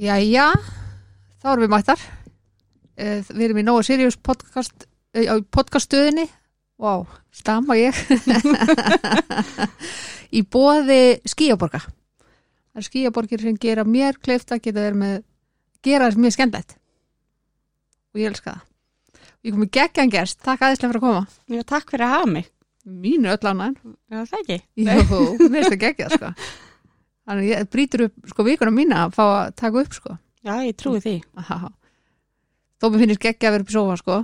Jæja, þá erum við mættar. Eh, Við erum í Nóa Sirius podcast, eh, podcaststöðinni. Vá, stama ég. í bóði skíaborga. Það er skíaborgir sem gera mér kleift að geta verið með, gera þess mjög skemmtilegt. Og ég elska það. Ég kom í geggjan gerst, takk aðeinslega fyrir að koma. Já, takk fyrir að hafa mig. Mínu öll ánægn. Já, það ekki. Jú, mér finnst það geggjað, sko. Þannig ég brýtur upp, sko, vikuna mína að fá að taka upp, sko. Já, ég trúi því. Þó mér finnst geggja að vera upp í sofa sko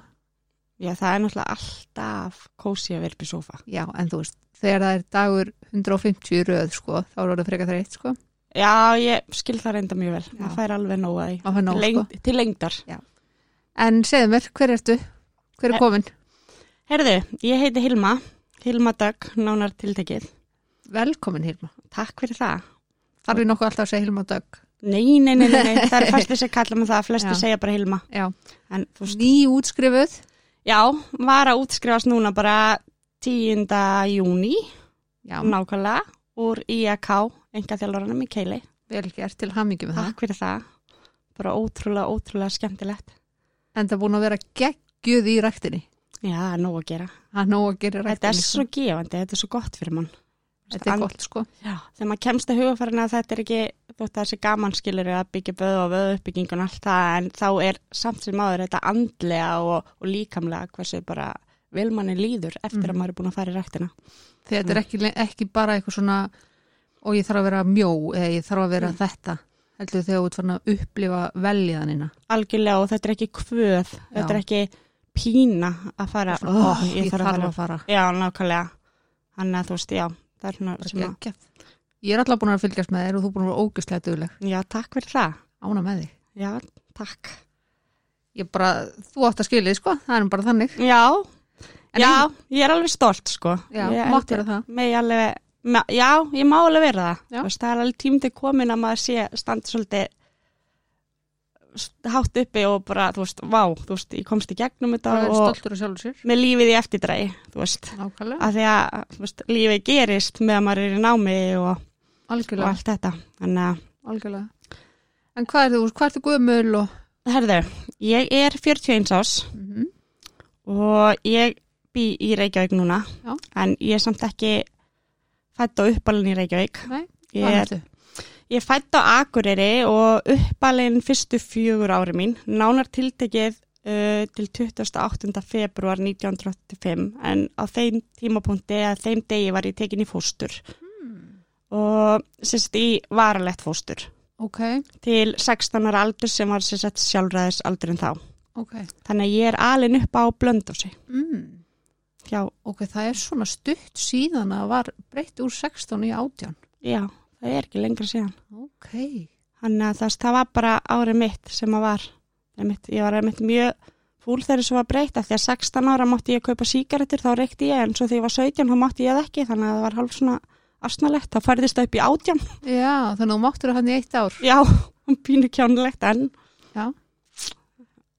Já, það er náttúrulega alltaf kósi að vera upp í sofa. Já, en þú veist, þegar það er dagur 150 röð sko, þá er það frekar þreitt sko Já, ég skil það reynda mjög vel. Já. Það fær alveg nóga fær nóg, Leng, sko. Til lengdar. En segðu mér, hver ertu? Hver er Eh, komin? Herðu, ég heiti Hilma. Hilma Dögg, nánar tiltekið. Velkomin Hilma Takk fyrir það. Þarf ég nokkuð alltaf að segja Hilma Dögg Nei, nei, nei, nei, það er fæstir sem kalla með það. Flesti Já. segja bara Hilma. Já, ný útskrifuð já, var að útskrifast núna bara 10. júni, nákvæmlega, úr IAK, enga þjálfurinn í Keili. vel gert til hamingi með Takk fyrir það. Bara ótrúlega, ótrúlega skemmtilegt. það En það er búin að vera geggjuð í ræktinni Já, það er nóg að gera. Það er nóg að gera í Þetta er svo gefandi, þetta er svo gott fyrir mann. Þetta er gott sko Já. Þegar maður kemst að hugafærin að þetta er ekki, þótt að þessi gaman skilur að byggja böð og vöðu uppbyggingun og allt það, en þá er samt sem maður þetta andlega og, og líkamlega hversu bara vel manni líður eftir Mhm. að maður er búin að fara í ræktina. Þetta er ekki, ekki bara eitthvað svona og ég þarf að vera mjó eða ég þarf að vera Mm. þetta heldur þegar þú ert fann að upplifa veljiðanina Algjörlega og þetta er ekki kvöð, þetta er ekki pína að fara, Ó, ó, ég, þarf að fara Já, nákvæmlega. Þannig að þú veist, já, það er svona sem að. Ég er alltaf búin að fylgjast með þér og þú er búin að vera ógustlega dugleg. já, takk fyrir það. Ána með þig. Já, takk. Ég bara, þú átt að skilja þig, sko. Það er bara þannig. Já, En já, ein- ég er alveg stolt, sko. Já, mátt vera það. Alveg, já, ég má alveg vera það. Veist, það er alveg tímdi komin að maður sé standi svolítið hátt uppi og bara, þú veist, vá, þú veist, ég komst í gegnum þetta er og með lífið í eftirdrægi, þú veist, Nákvæmlega. að því að, þú veist, lífið gerist með að maður er í námi og, og allt þetta. Að, Algjörlega. En hvað er þú, hvað ertu guðmöl og... herðu, ég er 41 ás Mm -hmm. og ég bý í Reykjavík núna, Já. en ég er samt ekki fætt og uppalinn í Reykjavík. Nei, Ég hvað er ertu? Ég fætt á Akureyri og uppalinn fyrstu fjögur ári mín, nánar tiltekið uh, til 28. februar 1985 en á þeim tímapunkti að þeim degi var ég tekin í fóstur Hmm. og sérst í varalegt fóstur Ok, til 16 ára aldur sem var sérst sjálfræðis aldurinn þá. ok. Þannig að ég er alin upp á blöndósi. Mm. Já, Ok, það er svona stutt síðan að var breytt úr 16 í 18. já, það er ekki lengra síðan. Ok. Þannig að það, það var bara árið mitt sem að var, mitt, ég var einmitt mjög fúl þegar þessu var breytt af því að 16 ára mátti ég kaupa síkaretur þá reykti ég en svo þegar ég var 17 þá mátti ég það ekki þannig að það var hálf svona asnalegt, þá færðist það upp í átján. Já, þannig að þú máttur að hann í eitt ár. Já, pínu kjánulegt en Já.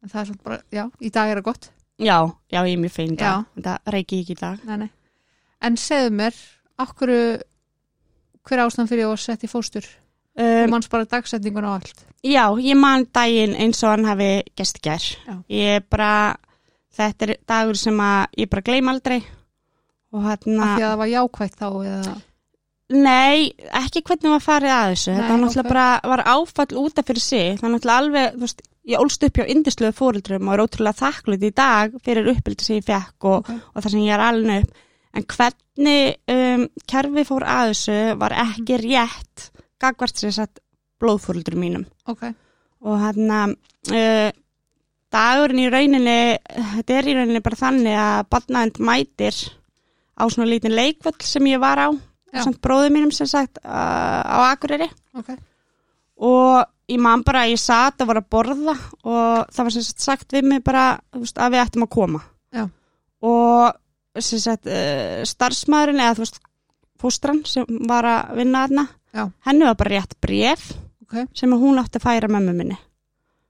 En það er svona bara, já, í dag er það gott. já, já, ég er mjög fein dag, þetta reiki ég ekki í dag. Nei, nei. En segðu mér, okkur, hver ástæðan fyrir að setja í fóstur? Um, manns bara dagsetningun og allt. já, ég man daginn eins og hann hafi gest í gær. Ég bara, þetta er dagur sem að ég bara gleym aldrei hérna... Af því að það var jákvætt þá eða... Nei, ekki hvernig var farið að þessu. Nei, Þetta var náttúrulega ok. bara var áfall út af fyrir sig. Það er náttúrulega alveg, þú veist, ég ólst upp hjá indisluðu fóreldrum og er ótrúlega þakklut í dag fyrir uppbyldi sem ég fekk og, Ok. og það sem ég er alveg upp. En hvernig um, kerfi fór að þessu var Mhm. ekki rétt gagvart sér satt blóðfóreldrum mínum. Ok. Og hérna, uh, dagurinn í rauninni, þetta er í rauninni bara þannig að badnaðend mætir á svona lítinn leikvöll sem ég var á samt bróðum mínum sem sagt uh, á Akureyri Ok. og ég man bara að ég satt og var að borða og það var sem sagt sagt við mig bara veist, að við ættum að koma Já. og sagt uh, starfsmæðurinn eða þú veist fóstran sem var að vinna Já. henni var bara rétt bref Ok. sem hún átti að færa mömmu minni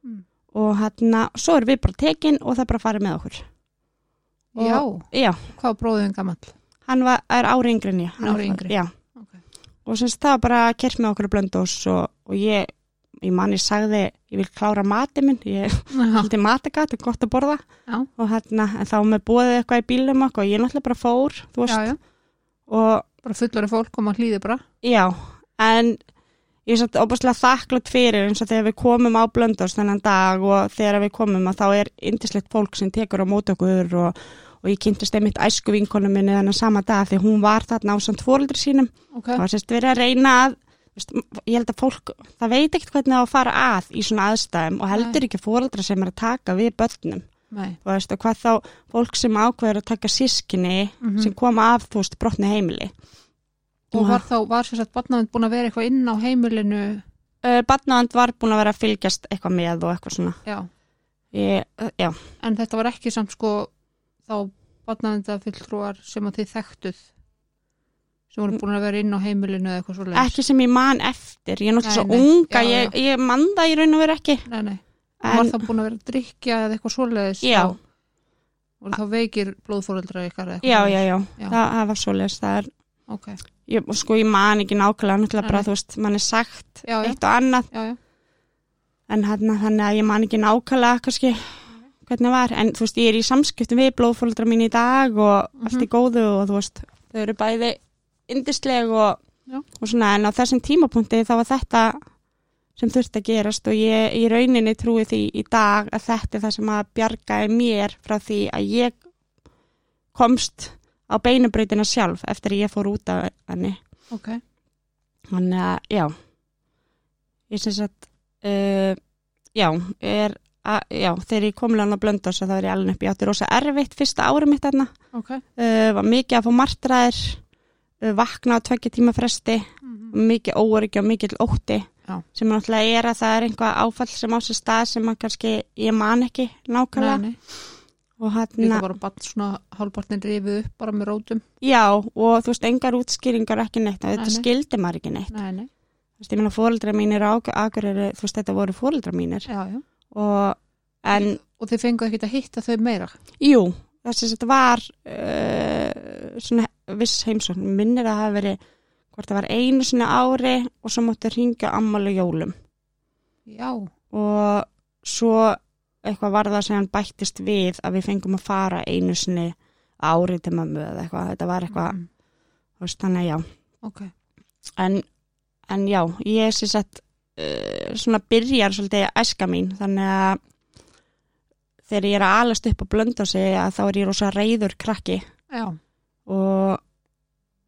Mm. og hérna svo erum við bara tekin og það er bara farið með okkur Og- Já, já, hvað var bróðin gamall? hann var, er ári yngri en ég Hann er ári yngri. já, Ok. og semst það var bara kert með okkur blöndós og, og ég ég man ég sagði, ég vil klára mati minn, ég Já, haldi matigat, það er gott að borða. Já, og hérna, en þá með búið eitthvað í bílum og ég náttúrulega bara fór, já, já. og Bara fullari fólk maður hlýði bara. já, en ég er satt óbúslega þakklátt fyrir eins og þegar við komum á blöndast þennan dag og þegar við komum að þá er yndislegt fólk sem tekur á mót okkur og, og ég kynntist einmitt æsku vinkonu minni þennan sama dag því hún var þarna á samt fóreldri sínum. Ok, það var sérst verið að reyna að ég held að fólk, það veit ekkert hvernig það á að fara að í svona aðstæðum og heldur ekki fóreldra sem er að taka við börnum nei. þú veist, og hvað þá fólk sem ákveður að taka sískinni Mhm. sem koma af, þú veist, brotni heimili Og var þá, var sér sagt barnaðin búin að vera eitthvað inn á heimilinu? uh, Badnavand var búin að vera að fylgjast eitthvað með og eitthvað svona Já. ég, uh, já, En þetta var ekki samt sko þá barnaðinda fulltrúar sem að þið þekktuð sem voru búin að vera inn á heimilinu eða eitthvað svo ekki sem ég man eftir ég er náttúrulega svo unga, Já, ég, ég man það í raun og veru ekki Nei, nei. En, var það búin að vera að drikja eða eitthvað svoleiðis? Já. þá? Voru þá veikir blóðfóreldra ykkar eitthvað já, já, já, Já. Það, það var svoleiðis það er, Ok, ég, sko ég man ekki nákvæmlega náttúrulega bara, þú veist, mann er sagt já, eitt og annað, já, já. en hérna þannig að ég man ekki nákvæmlega kannski hvernig var, en þú veist, ég er í samskiptum við blóðfóldra mín í dag og Mhm. allt í góðu og þú veist, þau eru bæði indisleg og, og svona, en á þessum tímapunkti þá var þetta sem þurfti að gerast og ég í rauninni trúi því í dag að þetta er það sem að bjargaði mér frá því að ég komst á beinubrautina sjálf eftir að ég fór út af henni. Ok, Þannig að, já, ég syns að, uh, já, er, að, já, þegar ég kom langt þess að það er ég alveg upp, ég átti rosa erfitt fyrsta árið mitt þarna, ok. uh, var mikið að fá martraðir, vakna á tveggja tíma fresti, Mm mikið óöryggi og mikið ótti, Já. sem náttúrulega er að það er einhvað áfall sem á sér stað sem að kannski ég man ekki nákvæmlega Nei, nei. og hann, bara bara svona hálfpartin rifið upp bara með rótum. já, og þú veist, engar útskýringar ekki neitt, Nei, þetta skildi maður ekki neitt. Nei, nei. Þú veist, ég meina fóreldra mínir á Akureyri, þú veist, þetta voru fóreldra mínir Já, já. og en, Og þið fenguð ekkert að hitta þau meira. jú, þess að þetta var uh, svona viss heimsókn, minnir að það hafi verið hvort það var einu svona ári og svo mátti hringja ammali jólum. Já, og svo eitthvað var það sem hann bættist við að við fengum að fara einu sinni ári til mömmu eða eitthvað, þetta var eitthvað, Mm, veist, þannig að já. Ok. en, en já, ég sér sett uh, svona byrjar svolítið æska mín þannig að þegar ég er að alast upp á blönda sig að þá er ég rosa reyður krakki. Já, og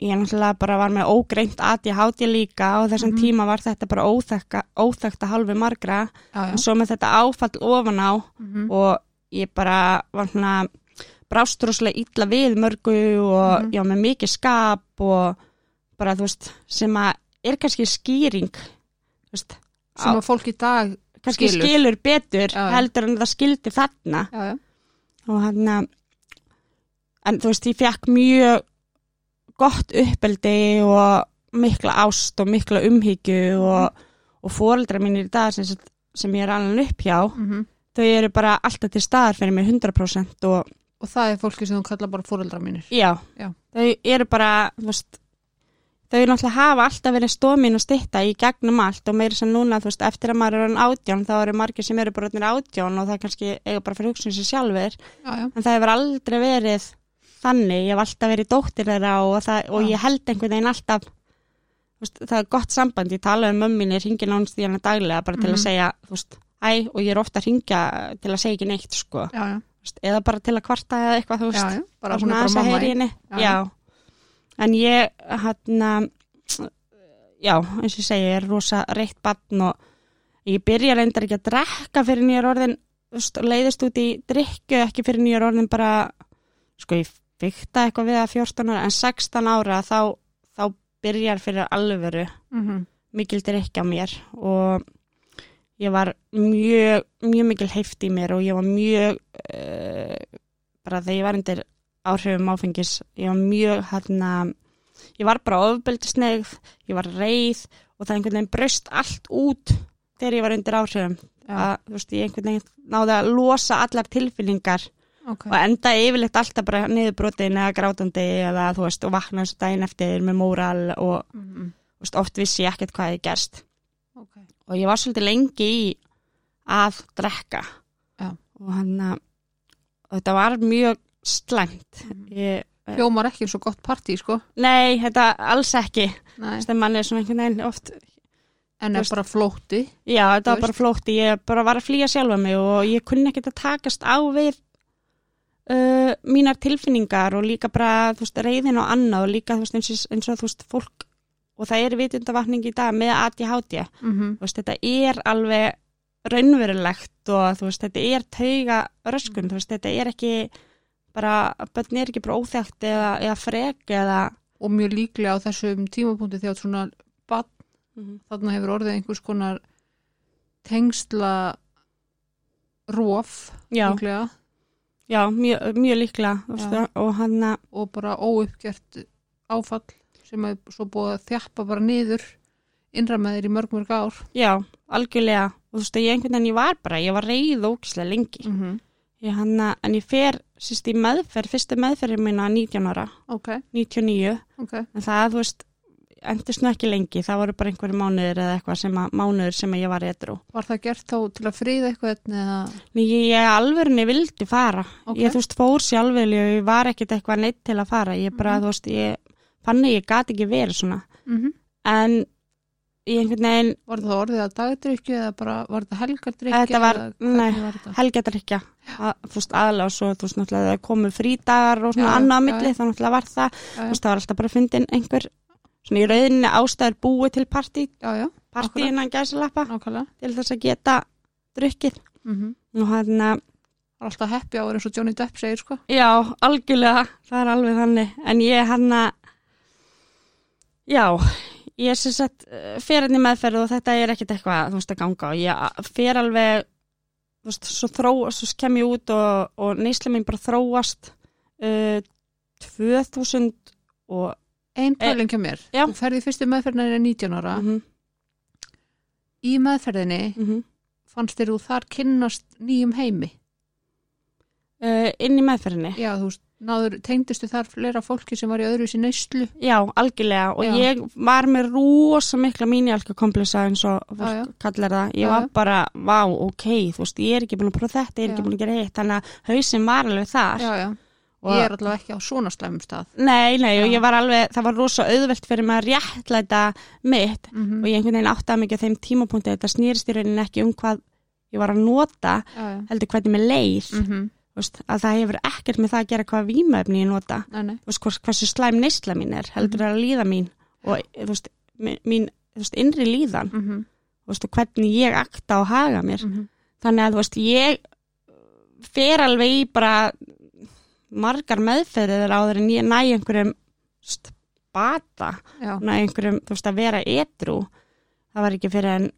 ég náttúrulega bara var með ógreint ADHD líka og þessum Mhm. tíma var þetta bara óþekka, óþekta halvi margra. En svo með þetta áfall ofan á Mm og ég bara var svona brást rosalega illa við mörgu og Mhm. já með mikið skap og bara þú veist sem að er kannski skýring veist, Sem á, að fólk í dag, kannski skilur. skilur, betur Já, heldur en það skildi þarna já, og hann að en þú veist ég fekk mjög gott uppeldi og mikla ást og mikla umhyggju og, og fóreldra mínir í dag sem, sem ég er alveg upp hjá Mm þau eru bara alltaf til staðar fyrir mig 100% og Og það er fólki sem þú kalla bara fóreldra mínir. já, Já. þau eru bara þú veist, þau náttúrulega hafa alltaf verið stómin og stytta í gegnum allt og meira sem núna, þú veist, eftir að maður er orðinn átján þá eru margir sem eru bara átján og það kannski eiga bara fyrir hugsun sér sjálfur Já, já. en það hefur aldrei verið þannig, ég hef alltaf verið dóttir þeirra og, það, og ég held einhvern veginn alltaf veist, það er gott samband, ég tala um mömminni hringi nánst í hana daglega bara til Mhm. að segja, þú veist, æ og ég er ofta að ringja til að segja ekki neitt, sko. Já, veist, eða bara til að kvarta eða eitthvað, þú veist. Bara er svona bara en ég hann já, eins og ég segi, ég er rosa reitt barn og ég byrja reyndar ekki að drekka fyrir nýjar orðin leiðist út í drikku ekki fyrir nýjar orðin bara sko ég fykta eitthvað við að 14 ára en 16 ára þá, þá byrjar fyrir alvöru Mm mikil drikka mér. Og ég var mjög, mjög mikil heift í mér og ég var mjög uh, bara þegar ég var undir áhrifum áfengis, ég var mjög hérna, ég var bara ofbeldisnegð, ég var reið og það einhvern veginn braust allt út þegar ég var undir áhrifum Já, að, þú veist, ég einhvern veginn náði að losa allar tilfinningar ok. og enda yfirleitt alltaf bara niðurbrotin eða grátandi eða þú veist og vakna þessu daginn eftir með móral og Mm þú veist, oft vissi ég ekkert hvað ég gerst ok. og ég var svolítið lengi í að drekka Já. og hann að og þetta var mjög slæmt. Ég, Hljómar ekki eins og gott partí, sko. nei, þetta alls ekki. Nei. sem mann er svona einhvern veginn oft En er veist- bara flótti. já, þetta var bara flótti, ég bara var að flýja sjálfa mig og ég kunni ekkert að takast á við uh, mínar tilfinningar og líka bara, veist, reyðin og annað og líka, veist, eins og, eins og þú veist, fólk og það er vitundavakning í dag með ADHD Mm veist, þetta er alveg raunverulegt og þetta er tauga röskun, þú veist, þetta er ekki bara, börn er ekki bara óþægt eða, eða frek eða Og mjög líklega á þessum tímapunkti þegar svona bann þarna hefur orðið einhvers konar tengsla róf já, líklega. Já, mjög, mjög líklega. Já. og hann að og bara óuppgjört áfall sem er svo búið að þjappa bara niður innra með þér í mörg mörg ár. Já, algjörlega. Og þú veist, ég einhvern veginn, ég var bara, ég var reyð ógislega lengi. Mm -hmm. Ég, hann að, en ég fer, sýst í meðferð fyrstu meðferðin mína 19 ára ok, 99, ok, en það, þú veist endist nú ekki lengi, það voru bara einhverju mánuðir eða eitthvað sem að, mánuður sem að ég var edru var það gert þá til að friða eitthvað eða, Nei, ég, alvörunni vildi fara. Ok. Ég, þú veist, fór sjálfveli og ég var ekkit eitthvað neitt til að fara. Ég bara, Mhm. þú veist, ég fann að ég gat ekki verið svona. mm En ég einhvern veginn var það orðið að dagdrykju eða bara var það helgardrykju Þetta var- nei, þetta? helgættarikja. Þú veist, aðlega og svo, þú veist, náttúrulega það komu frídagar og svona annað milli, þá náttúrulega var það. Þú veist, það var alltaf bara fundin einhver, svona í rauðinni ástæður búið til partí, já, já, partí Akkurat. innan gæsalappa nákvæmlega til þess að geta drukkið. mm Og hann að, var alltaf happy hour eins og Johnny Depp segir sko Já, algjörlega, það er alveg þannig en ég hann að já, ég er sem sagt eh, fer henni meðferð og þetta er ekkit eitthvað, þú veist, að ganga og ég fer alveg þú veist, svo þró, svo kem ég út og, og neysla mín bara þróast uh, 2000 og ein pæling hjá mér, Já. þú ferði í fyrstu meðferðinni er 19 ára. Mm í meðferðinni -hmm. fannst þér þú þar kynnast nýjum heimi? Uh, inn í meðferðinni? Já, þú veist, náður, tengdustu þar flera fólki sem var í öðru sér neyslu Já, algjörlega og Já. ég var með rosa mikla mínjálka kompleksa eins og kallar það. Ég Já, var bara, vá, ok, þú veist, ég er ekki búin að prófa þetta, ég er Já. ekki búin að gera hitt, þannig að hausinn var alveg þar. já, já, Og- ég er allavega ekki á svona slæmum stað Nei, nei, og ég var alveg, það var rosa auðvelt fyrir mig að réttlæta mitt mm og ég einhvern veginn áttaði mikið á þeim tímapunkti þetta snýrist í rauninni ekki um hvað ég var að nota, heldur hvernig mér leið, mm -hmm. Veist, að það hefur ekkert með það að gera hvað vímöfni ég nota. nei, nei, þú veist, hvers- hversu slæm neysla mín er heldur er að líða mín og þú veist, mín þú veist, innri líðan mm -hmm. þú veist, hvernig ég akta og haga mér Mm -hmm. þannig að þú veist, ég fer alveg í bara margar meðferðir áður en ég næ einhverjum veist, bata, já, næ einhverjum þú veist, að vera edru það var ekki fyrir en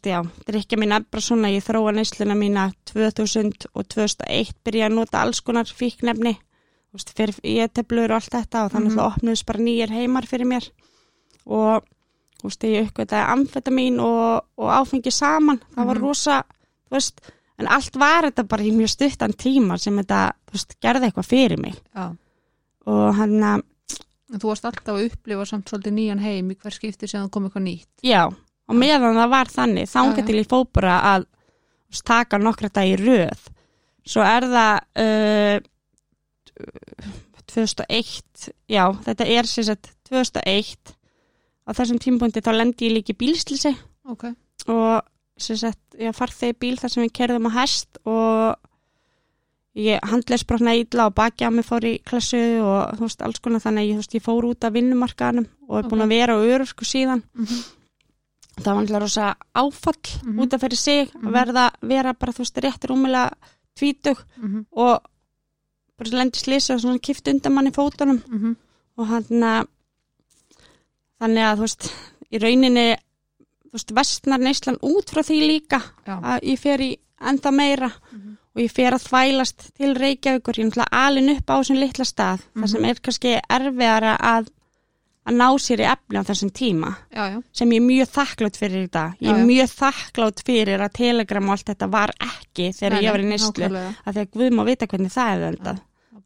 já, drikja mín er bara svona ég þróa neysluna mína 2000 og 2001 byrja að nota alls konar fíknefni. Fyrir ég teflur og allt þetta og þannig að það opnuðist bara nýjir heimar fyrir mér. Og veist, ég uppgötaði amfetamin og, og áfengi saman. Það var Mhm. rosa, veist en allt var þetta bara í mjög stuttan tíma sem þetta, veist, gerði eitthvað fyrir mig. Já. Og hann að En þú varst alltaf að upplifa samt svolítið nýjan heim í hver skipti sem það kom eitthvað nýtt. Já, og meðan það var þannig, já. til ég fó bara að taka nokkra dag í röð. Svo er það uh, 2001, já, þetta er sagt 2001, á þessum tímpúndi þá lendi ég líki bílslýsi Ok. og sagt, ég farð þegar bíl þar sem við kerðum á hest og ég handleis brotna illa og baki að mig fór í klassu og þú veist, alls konar þannig ég, veist, ég fór út af vinnumarkaðanum og er búin Ok. að vera á örusku síðan Mm -hmm. Það var alltaf rosa áfall Mhm. út af fyrir sig Mhm. að verða, vera bara þú veist rétt rúmilega tvítug Mm og bara lendi slisi og svona kift undan manni fótunum -hmm. og hann að þannig að þú veist í rauninni þú veist vestnar neyslan út frá því líka Já. að ég fer í enda meira Mhm. og ég fer að þvælast til Reykjavíkur ég er náttúrulega alin upp á þessum litla stað Mhm. þar sem er kannski erfiðara að að ná sér í efni á þessum tíma Já, já. sem ég er mjög þakklátt fyrir í dag. Ég Já, er já. mjög þakklátt fyrir að telegram og allt þetta var ekki þegar Nei, ég var í nýstlu. Að því að Guð má vita hvernig það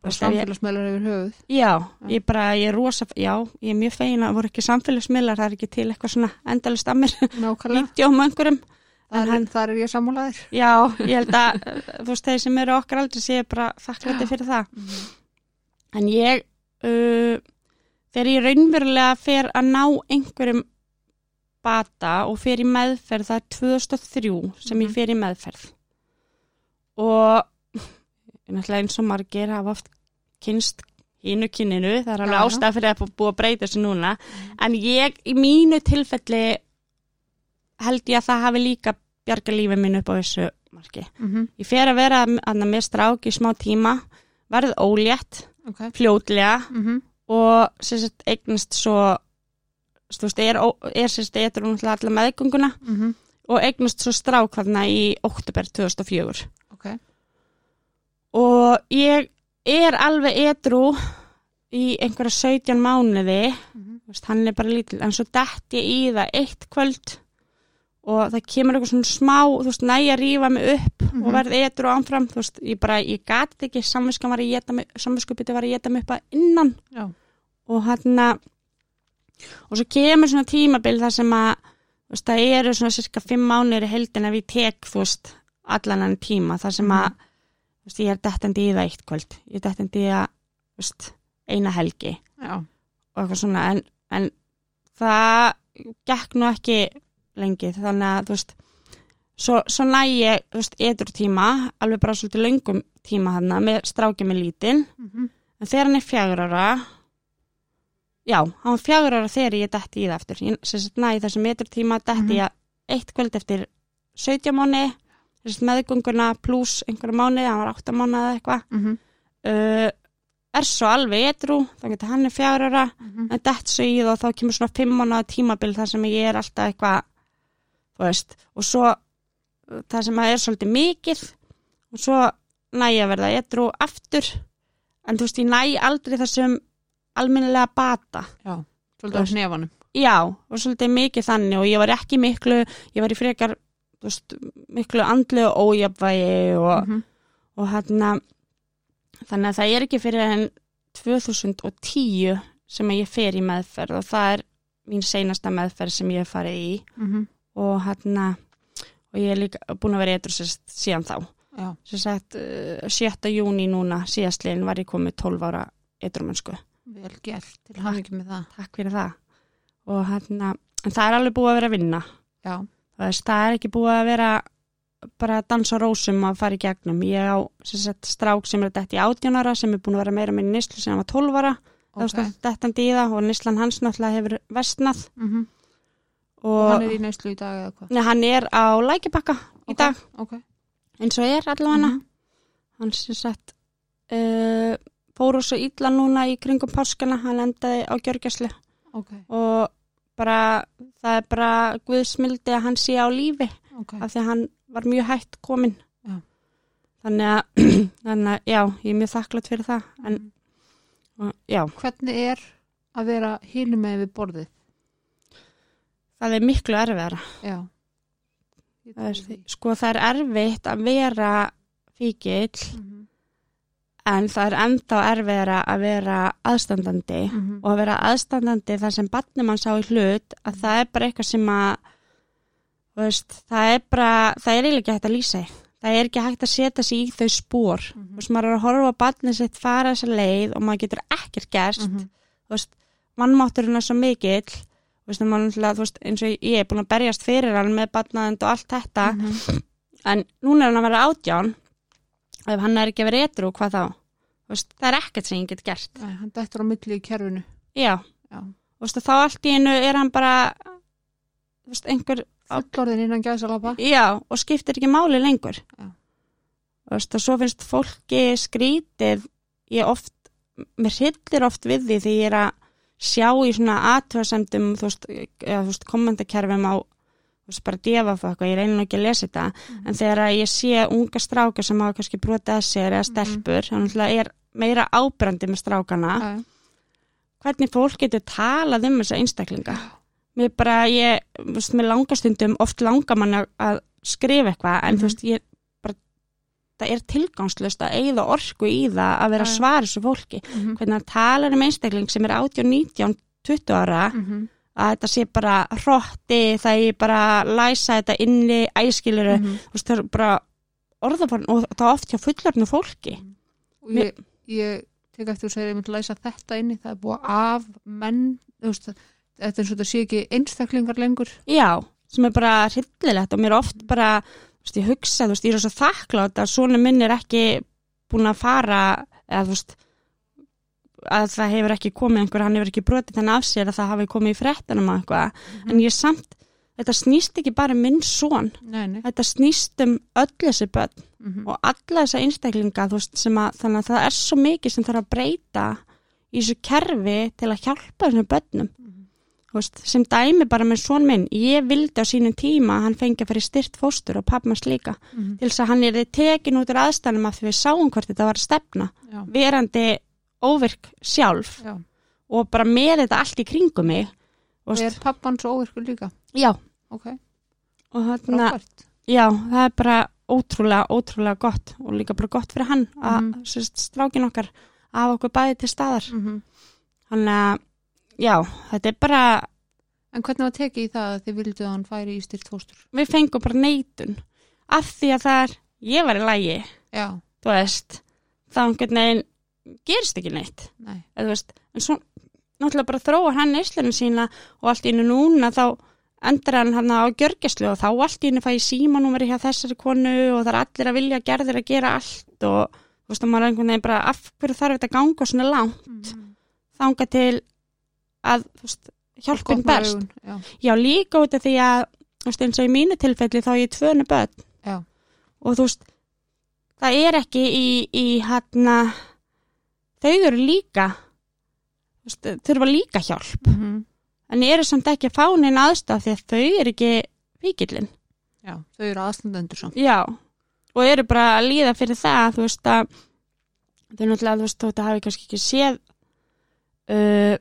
veist, ef ég- samfélagsmeðlar yfir höfuð Já, ég bara, ég er rosa, já, ég er mjög það voru ekki samfélagsmiðlar, það er ekki til eitthvað svona endalist að mér, vídjóm einhverjum. þar, en hann- þar er ég sammálaðir Já, ég held að, þú veist, þeir sem eru okkar aldrei séu bara þakklætti fyrir það. En ég, uh, þegar ég raunverulega fer að ná einhverjum bata og fer í meðferð, það er 2003 sem ég Mhm. fer í meðferð. Og náttúrulega eins og margir hafa oft kynst hínu kyninu, það er alveg ástæð fyrir að búa að breyta þessu núna. En ég, í mínu tilfelli, held ég að það hafi líka bjarga lífið minn upp á þessu marki. mm -hmm. Ég fer að vera að með strák í smá tíma, verð ólétt, ok fljótlega mm -hmm. Og sagt eignast svo, þú veist, er, er sagt eitthvað náttúrulega alla meðgönguna Mm og eignast svo strák þarna í oktober 2004. ok. Og ég er alveg edru í einhverja 17 mánuði, mm þú veist, hann er bara lítil, en svo dett ég í það eitt kvöld og það kemur eitthvað svona smá, þú veist, næ að rífa mig upp Mhm. og verð edru áfram, þú veist, ég bara, ég gat ekki, samvinskan var að geta mig, samvinskupiti var að geta mig upp að innan. Já, og hann og svo kemur svona tímabil þar sem að þú veist, það eru svona cirka fimm mánir í heldin ef ég tek, þú veist, allan hann tíma þar sem að, þú veist, ég er dettandi í það eitt kvöld, ég er dettandi í það þú veist, eina helgi. Já, og eitthvað svona, en, en það gekk nú ekki lengi, þannig að, þú veist svo, svo næ ég, þú veist, edur tíma alveg bara svolítið löngum tíma hann með strákið með lítinn mm En þegar hann er fjagur ára, já, hann var fjagur ára þegar ég detti í það eftir. Ég sem næ þessum metur tíma detti Mhm. ég eitt kvöld eftir 17 mánu, þess meðgönguna pluss einhverja mánu, hann var 8 mánu eða eitthvað. -hmm. Uh, er svo alveg etru, þá getur hann er fjagur ára, Mhm. en dett svo í það og þá kemur svona 5 mánu tímabil þar sem ég er alltaf eitthvað, veist, og svo það sem að er svolítið mikið og svo næ að verða etru aftur, en þú veist, ég næ aldrei þessum almennilega bata. já, svolítið á veist. hnefanum Já, og svolítið mikið þannig og ég var ekki miklu, ég var í frekar, veist, miklu andlu og ójafvægi og, Mhm. og hann þannig að það er ekki fyrir enn 2010 sem ég fer í meðferð og það er mín seinasta meðferð sem ég farið í Mhm. Og hann og ég er líka búin að vera eitthvað síðan þá. Já, sem sagt uh, 7. júni núna síðastliðin var ég komið 12 ára eitthvað vel gert til hafingi með það. Takk fyrir það. Og hann en það er alveg búið að vera að vinna. Já, það er, það er ekki búið að vera bara að dansa rósum að fara í gegnum. Ég á sem sagt, strák sem er dætt í 18 ára sem er búin að vera meira með nýslu sem var 12 ára. Þá ok. okay. dættandi í það og nýslan hans náttúrulega hefur vestnað mm og og hann er í neyslu í dag eða hvað? Nei, hann er á lækibakka í Ok, dag. ok. Eins og er allavega. Mhm. hann sem sagt uh, fóru svo illa núna í kringum páskana. Hann endaði á gjörgjæslu ok, og bara það er bara guðsmildi að hann sé á lífi af því að hann var mjög hætt kominn. Já. þannig að þannig að já, ég er mjög þakklátt fyrir það. En og, já, hvernig er að vera hinum með við borðið það er miklu erfiðara það er, sko það er erfitt að vera fíkill Mhm. en það er ennþá erfiðara að vera aðstandandi Mhm. og að vera aðstandandi þar sem barnum hann sá í hlut að það er bara eitthvað sem að veist, það er bara það er eiginlega ekki hægt að lýsa því. það er ekki hægt að setja sig í þau spór Mhm. þú veist, maður er að horfa á barnið sitt fara þessa leið og maður getur ekkert gerst Mhm. þú veist, vannmátturinn er svo mikill maður, náttúrulega, veist, eins og ég er búin að berjast fyrir hann með barnaðend og allt þetta. Mhm. en núna er hann að vera átján. Og ef hann er ekki að vera etru, hvað þá? Veist, það er ekkert sem ég get gert. Nei, hann dættur á milli í kerfinu. Já, já. og þá allt í einu er hann bara veist, einhver fullorðin innan gæsalapa já, og skiptir ekki máli lengur. Og svo finnst fólki skrítið. Ég oft, mér hryllir oft við því því ég er að sjá í svona aðtöðsendum kommentarkerfum á veist, bara defa fyrir eitthvað, ég reynir nú ekki að lesa þetta en þegar ég sé unga strákar sem hafa kannski brotið að sér eða stelpur þannig að er meira ábrandi með strákana. Já, hvernig fólk getur talað um þessa einstaklinga? Mér bara, ég, þú veist, mér langastundum oft langar mann að- að skrifa eitthvað en Mhm. þú veist, ég það er tilgangslust að eigða orku í það að vera að svara þessu fólki Mhm. hvernig hann talar um einstakling sem er 18, 19, 20 ára Mhm. að þetta sé bara hrotti, það er bara að læsa þetta inni, æskiluru Mhm. þú veist, það er bara orðaforn og það er oft hjá fullornu fólki og ég, ég tek eftir að segja ég myndi læsa þetta inni, það er búið af menn, þú veist, þetta er eins og þetta sé ekki einstaklingar lengur já, sem er bara hryllilegt og mér oft bara, þú veist, ég hugsa þú veist, ég er svo þakklátt að svona minn er ekki búin að fara eða þú veist að það hefur ekki komið einhver, hann hefur ekki brotið þannig af sér að það hafi komið í fréttanum og eitthvað, en ég samt þetta snýst ekki bara um minn nei. þetta snýst um öll þessi börn Mhm. og alla þessa einstaklinga þú veist, sem að, þannig að það er svo mikið sem þarf að breyta í þessu kerfi til að hjálpa þessum börnum veist, sem dæmi bara með svon minn ég vildi á sínum tíma að hann fengi að fyrir styrt fóstur og pappmans líka Mhm. til þess að hann er tekin út úr aðstæðanum af því við sáum hvort þetta var að stefna Já, verandi óvirk sjálf já. og bara með þetta allt í kringum mig Og er pappan svo óvirkur líka? já, Ok, og þarna. Já, það er bara ótrúlega, ótrúlega gott og líka bara gott fyrir hann að mm Mhm. -hmm. strákin okkar af okkur bæði til staðar. Mm Þannig að, já, þetta er bara, En hvernig var tekið í það að þið vildu að hann færi í styrt fóstur? við fengum bara neitun af því að það er, ég var í lægi, Já, þú veist, þá einhvern veginn gerist ekki neitt, nei. eða þú veist, en svo náttúrulega bara þróa hann neyslunum sína og allt í innu núna þá endur hann hann á gjörgjæslu og þá allt í innu fæ ég símanúmeri hjá þessari konu og það er allir að vilja gerðir að gera allt og þú veist að maður er einhvern veginn bara af hverju þarf þetta að ganga svona langt Mm. þanga til að veist, hjálpin berst. Já, já líka út af því að veist eins og í mínu tilfelli þá er ég tvönu börn. Já. og þú veist það er ekki í, í hann þau eru líka veist, þurfa líka hjálp. Mm en eru samt ekki að fá neina aðstaf því að þau eru ekki vikillin Já, þau eru aðstandendur samt. já. Og eru bara að líða fyrir það þú veist að þau náttúrulega þú veist þótt að hafi kannski ekki séð uh,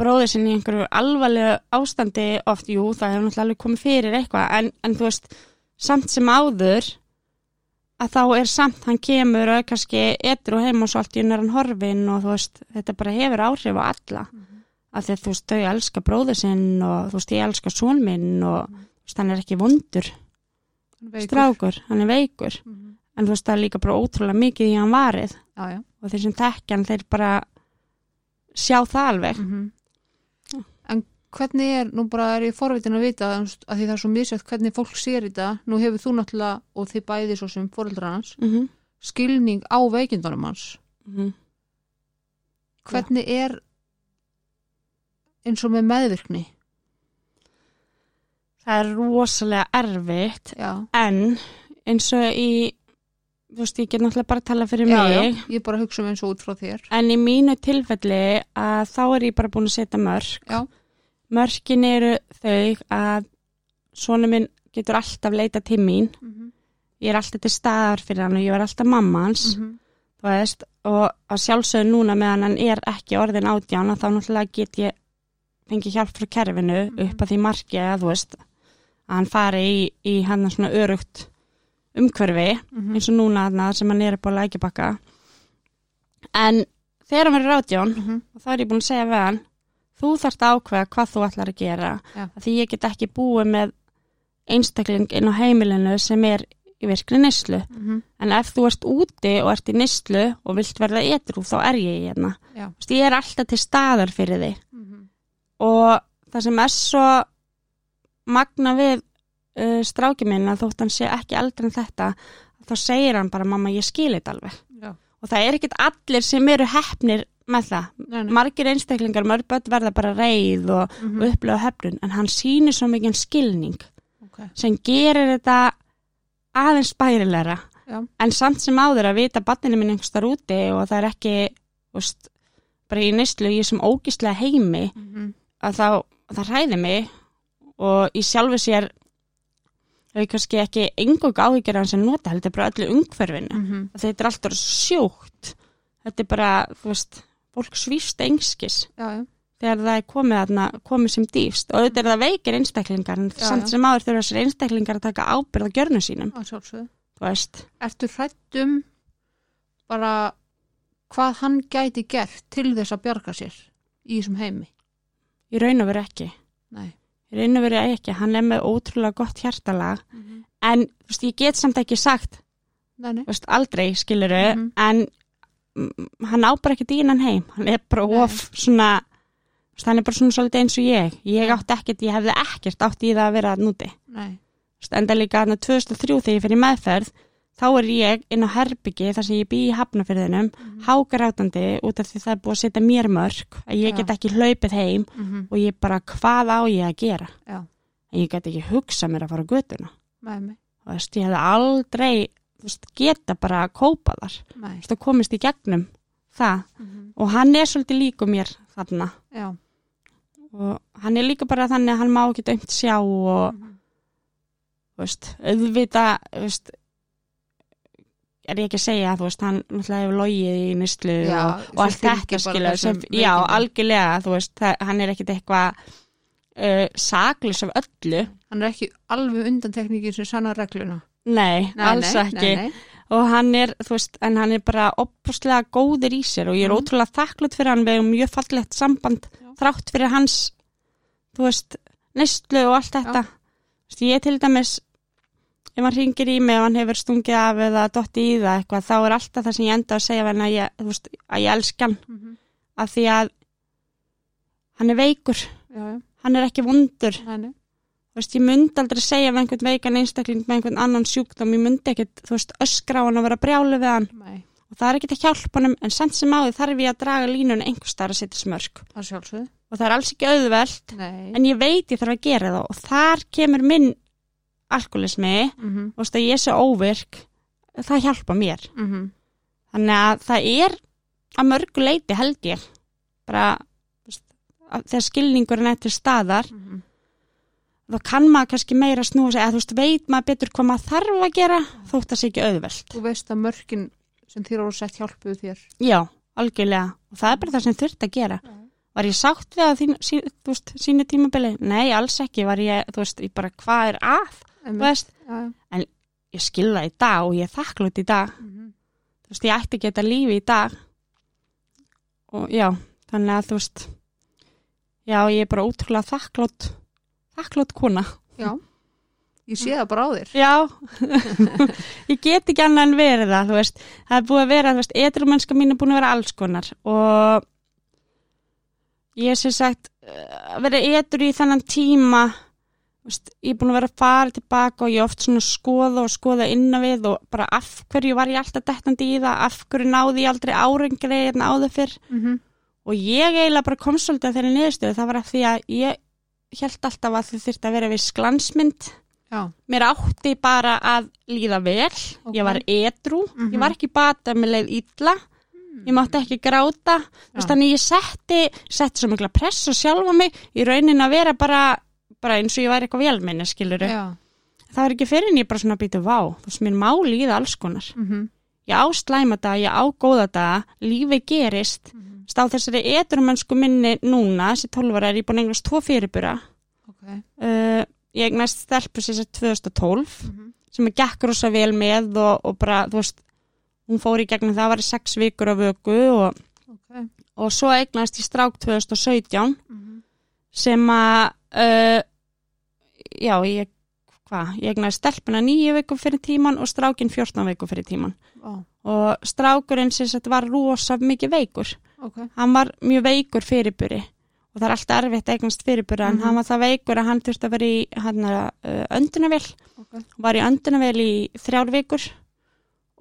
bróðir sinni í einhverju alvarlegu ástandi oft, jú, það hefur náttúrulega alveg komið fyrir eitthvað, en, en þú veist samt sem áður að þá er samt, hann kemur og kannski etur og heim og svo allt í unnar hann horfin og þú veist, þetta bara hefur áhrif á alla, að því að þú veist, þau elska bróður sinn og þú veist, ég elska són minn og þú veist, hann er ekki vondur. Veikur. strákur, hann er veikur. Mhm. en þú veist, það er líka bara ótrúlega mikið í hann varið. Já, já. og þeir sem þekkja hann, þeir bara sjá það alveg. Mm En hvernig er, nú bara er ég forvitin að vita að því það er svo misjöft hvernig fólk sér þetta, nú hefur þú náttúrulega og þið bæði svo sem foreldrar hans mm -hmm. skilning á veikindunum hans. Mhm. hvernig er eins og með meðvirkni? Það er rosalega erfitt já, en eins og í þú veist, ég get náttúrulega bara að tala fyrir já, mig. Já, ég bara hugsa um eins og út frá þér. En í mínu tilfelli að þá er ég bara búin að setja mörg já, mörgin eru þau að svona minn getur alltaf leita til mín mm -hmm. ég er alltaf til staðar fyrir hann og ég var alltaf mamma hans Mhm. þú veist, og að sjálfsögðu núna meðan hann er ekki orðin átján að þá náttúrulega get ég fengið hjálp frá kerfinu Mhm. upp að því marki að þú veist að hann fari í, í hann svona örugt umhverfi Mhm. eins og núna þarna sem hann er upp á lækjabakka en þegar hann verður átján Mhm. þá er ég búin að segja við hann þú þarft að ákveða hvað þú ætlar að gera Já. því ég get ekki búið með einstakling inn á heimilinu sem er í virkri neyslu Mhm. En ef þú ert úti og ert í nýslu og vilt verða edru, þá er ég hérna. Veist, Ég er alltaf til staðar fyrir þig. Mhm. Og það sem er svo magna við uh, stráki minn að þótt hann sé ekki eldri en þetta, þá segir hann bara, mamma, ég skil þetta alveg. já, Og það er ekkit allir sem eru hefnir með það. nei, nei. Margir einstaklingar, mörg börn verða bara reið og, Mhm. og upplifa hefnun, en hann sýnir svo mikið skilning ok, sem gerir þetta aðeins bærilegra en samt sem áður að vita banninu minn einhvers þar úti og það er ekki úst, bara í nýstlu í þessum ógislega heimi Mhm. að þá það hræði mig og í sjálfu sér hefur kannski ekki engum áhyggjur af hann sem nota heldur bara öllu umhverfinu Mhm. að þetta er alltaf sjókt þetta er bara, þú veist fólk svífst engskis þegar það er komið, þarna, komið sem dýfst og auðvitað er það veikir einstaklingar en Já, samt já. sem áður þurfa þessir einstaklingar að taka ábyrð á gjörnu sínum Ertu hrættum bara hvað hann gæti gert til þess að bjarga sér í þessum heimi? í raun og veru ekki Nei. í raun og veru ekki, hann er með ótrúlega gott hjartalag en þú veist, ég get samt ekki sagt Nei, nei. þú veist, aldrei skiluru Mhm. en mm, hann á bara ekki dýnan heim. Hann er bara of svona þú hann er bara svona svolítið eins og ég. Ég átti ekkert, ég hefði ekkert átt í það að vera núti enda líka hann 2003 þegar ég fyrir meðferð þá er ég inn á herbyggi þar sem ég bý í hafnafyrðinum Mhm. hákarátandi út af því það er búið að setja mér mörg að ég get ekki hlaupið heim Mhm. og ég bara hvað á ég að gera? Já. en ég get ekki hugsað mér að fara á nei. og veist, ég hefði aldrei þú veist, geta bara að kópa þar veist, og komist í gegnum það Mhm. og hann er svolítið líku mér þarna Já. og hann er líka bara þannig að hann má ekki dömt sjá og Mhm. þú veist, auðvita veist, er ég ekki að segja veist, hann náttúrulega hefur logið í nýstlu og, og allt þetta skilur sem, já, algjörlega veist, það, hann er ekkit eitthvað uh, saklus af öllu Hann er ekki alveg undantekningin sem sanna regluna. Nei, Nei, alls nei, ekki. Nei, og hann er, þú veist, en hann er bara opuslega góður í sér og ég er Mhm. ótrúlega þakklátt fyrir hann. Við hefum mjög fallegt samband Já. þrátt fyrir hans þú veist, neistlu og allt þetta. Veist, ég til dæmis ef hann ringir í mig og hann hefur stungið af eða dotti í það eitthvað, þá er alltaf það sem ég enda að segja hann að ég, veist, að ég elska hann. Mhm. af því að hann er veikur, Já, hann er ekki vondur. Nei, nei. Veist, ég myndi aldrei segja við einhvern veikan einstakling með einhvern annan sjúkdóm, ég myndi þú veist, öskra á hann og vera brjálu við hann Nei. og það er ekkit að hjálpa honum en samt sem áður þarf ég að draga línun einhver starf að setja smörk Það og það er alls ekki auðvelt Nei. en ég veit ég þarf að gera það og þar kemur minn alkoholismi Mhm. þú veist að ég sé óvirk það hjálpa mér Mhm. þannig að það er að mörgu leiti held ég bara veist, að þegar skilningurinn er til staðar Mhm. Þá kann maður kannski meira snúa sig eða þú veist veit maður betur hvað maður þarf að gera þótt það sé ekki auðvelt Þú veist að mörkin sem þér voru sett hjálpuðu þér. Já, algjörlega. Og það er bara það sem þurft að gera. Var ég sátt við að þín, sí, veist, sínu tímabili? Nei, alls ekki. Var ég, þú veist, ég bara, hvað er að? Veist, Já, já. ég skilða í dag og ég er þakklátt í dag. Mhm. Þú veist, ég ætti ekki þetta lífi í dag. Og já, þannig að þú veist, já, ég er bara ótrúlega þakklátt, þakklátt kona. Já. Ég sé það bara á þér. Já, ég get ekki annað en verið það, þú veist, það er búið að vera, þú veist, etrumennska mín er búin að vera alls konar og ég er sem sagt eh, að vera etur í þannan tíma, þú veist, ég er búin að vera að fara tilbaka og ég oft svona skoða og skoða innan við og bara af hverju var ég alltaf dettandi í það, af hverju náði ég aldrei árengri en áður fyrr Mhm. og ég eiginlega bara kom svolítið að þeirri niðurstöðu, það var af því að ég held alltaf að þið þyrfti að vera við glansmynd Já. mér átti bara að líða vel, Ok. ég var edru Mhm. ég var ekki bata með leið illa ég mátti ekki gráta. Vist, þannig ég setti, setti svo mikla press og sjálfa mig í raunin að vera bara, bara eins og ég væri eitthvað velminni skiluru, Já. það var ekki fyrir en ég bara svona býtu vá, þú veist mér má líða alls konar Mhm. ég á slæma daga, ég á góða daga lífi gerist, Mhm. Stá þessari edrumennsku minni núna þessi 12 ára er ég búin að eignast tvo fyrirbura Ok. uh, ég eignast stelpu sér sér 2012 Mhm. sem að gekk rosa vel með og, og bara, þú veist, hún fór í gegnum það var í sex vikur af vöku og, Ok. og svo eignast í strák 2017 Mhm. sem að uh, já, ég hvað, ég eignast stelpuna nýju vikur fyrir tíman og strákin 14 vikur fyrir tíman Ó, og strákurinn sem sagt var rosa mikið veikur Ok. hann var mjög veikur fyrirburi og það er alltaf erfitt eignast fyrirbura en Mhm. hann var það veikur að hann þurfti að vera í hann, uh, öndunavél Ok. var í öndunavél í þrjár vikur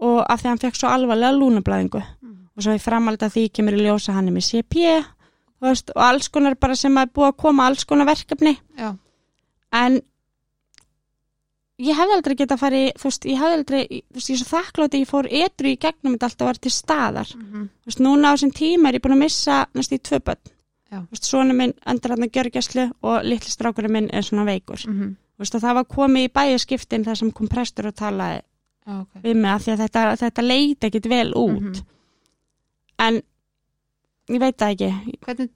og af því hann fekk svo alvarlega lúnablæðingu Mhm. og svo í framhald að því kemur í ljósa hann er með CP og alls konar bara sem að búið að koma alls konar verkefni Já. en ég hefði aldrei getað að fara í þú veist, ég hefði aldrei, þú veist, ég er svo þakklátt að ég fór etru í gegnum þetta allt að var til staðar Mhm. þú veist, núna á þessum tíma er ég búin að missa næst í tvö börn Já. Þú veist, svona minn endur hann að gjörgjæslu og litli strákurinn minn er svona veikur Mhm. Þú veist, og það var komið í bæjaskiptin þar sem kom prestur og talaði Já, ok. við mig af því að þetta, þetta leiti ekkit vel út Mhm. en ég veit það ekki Hvernig,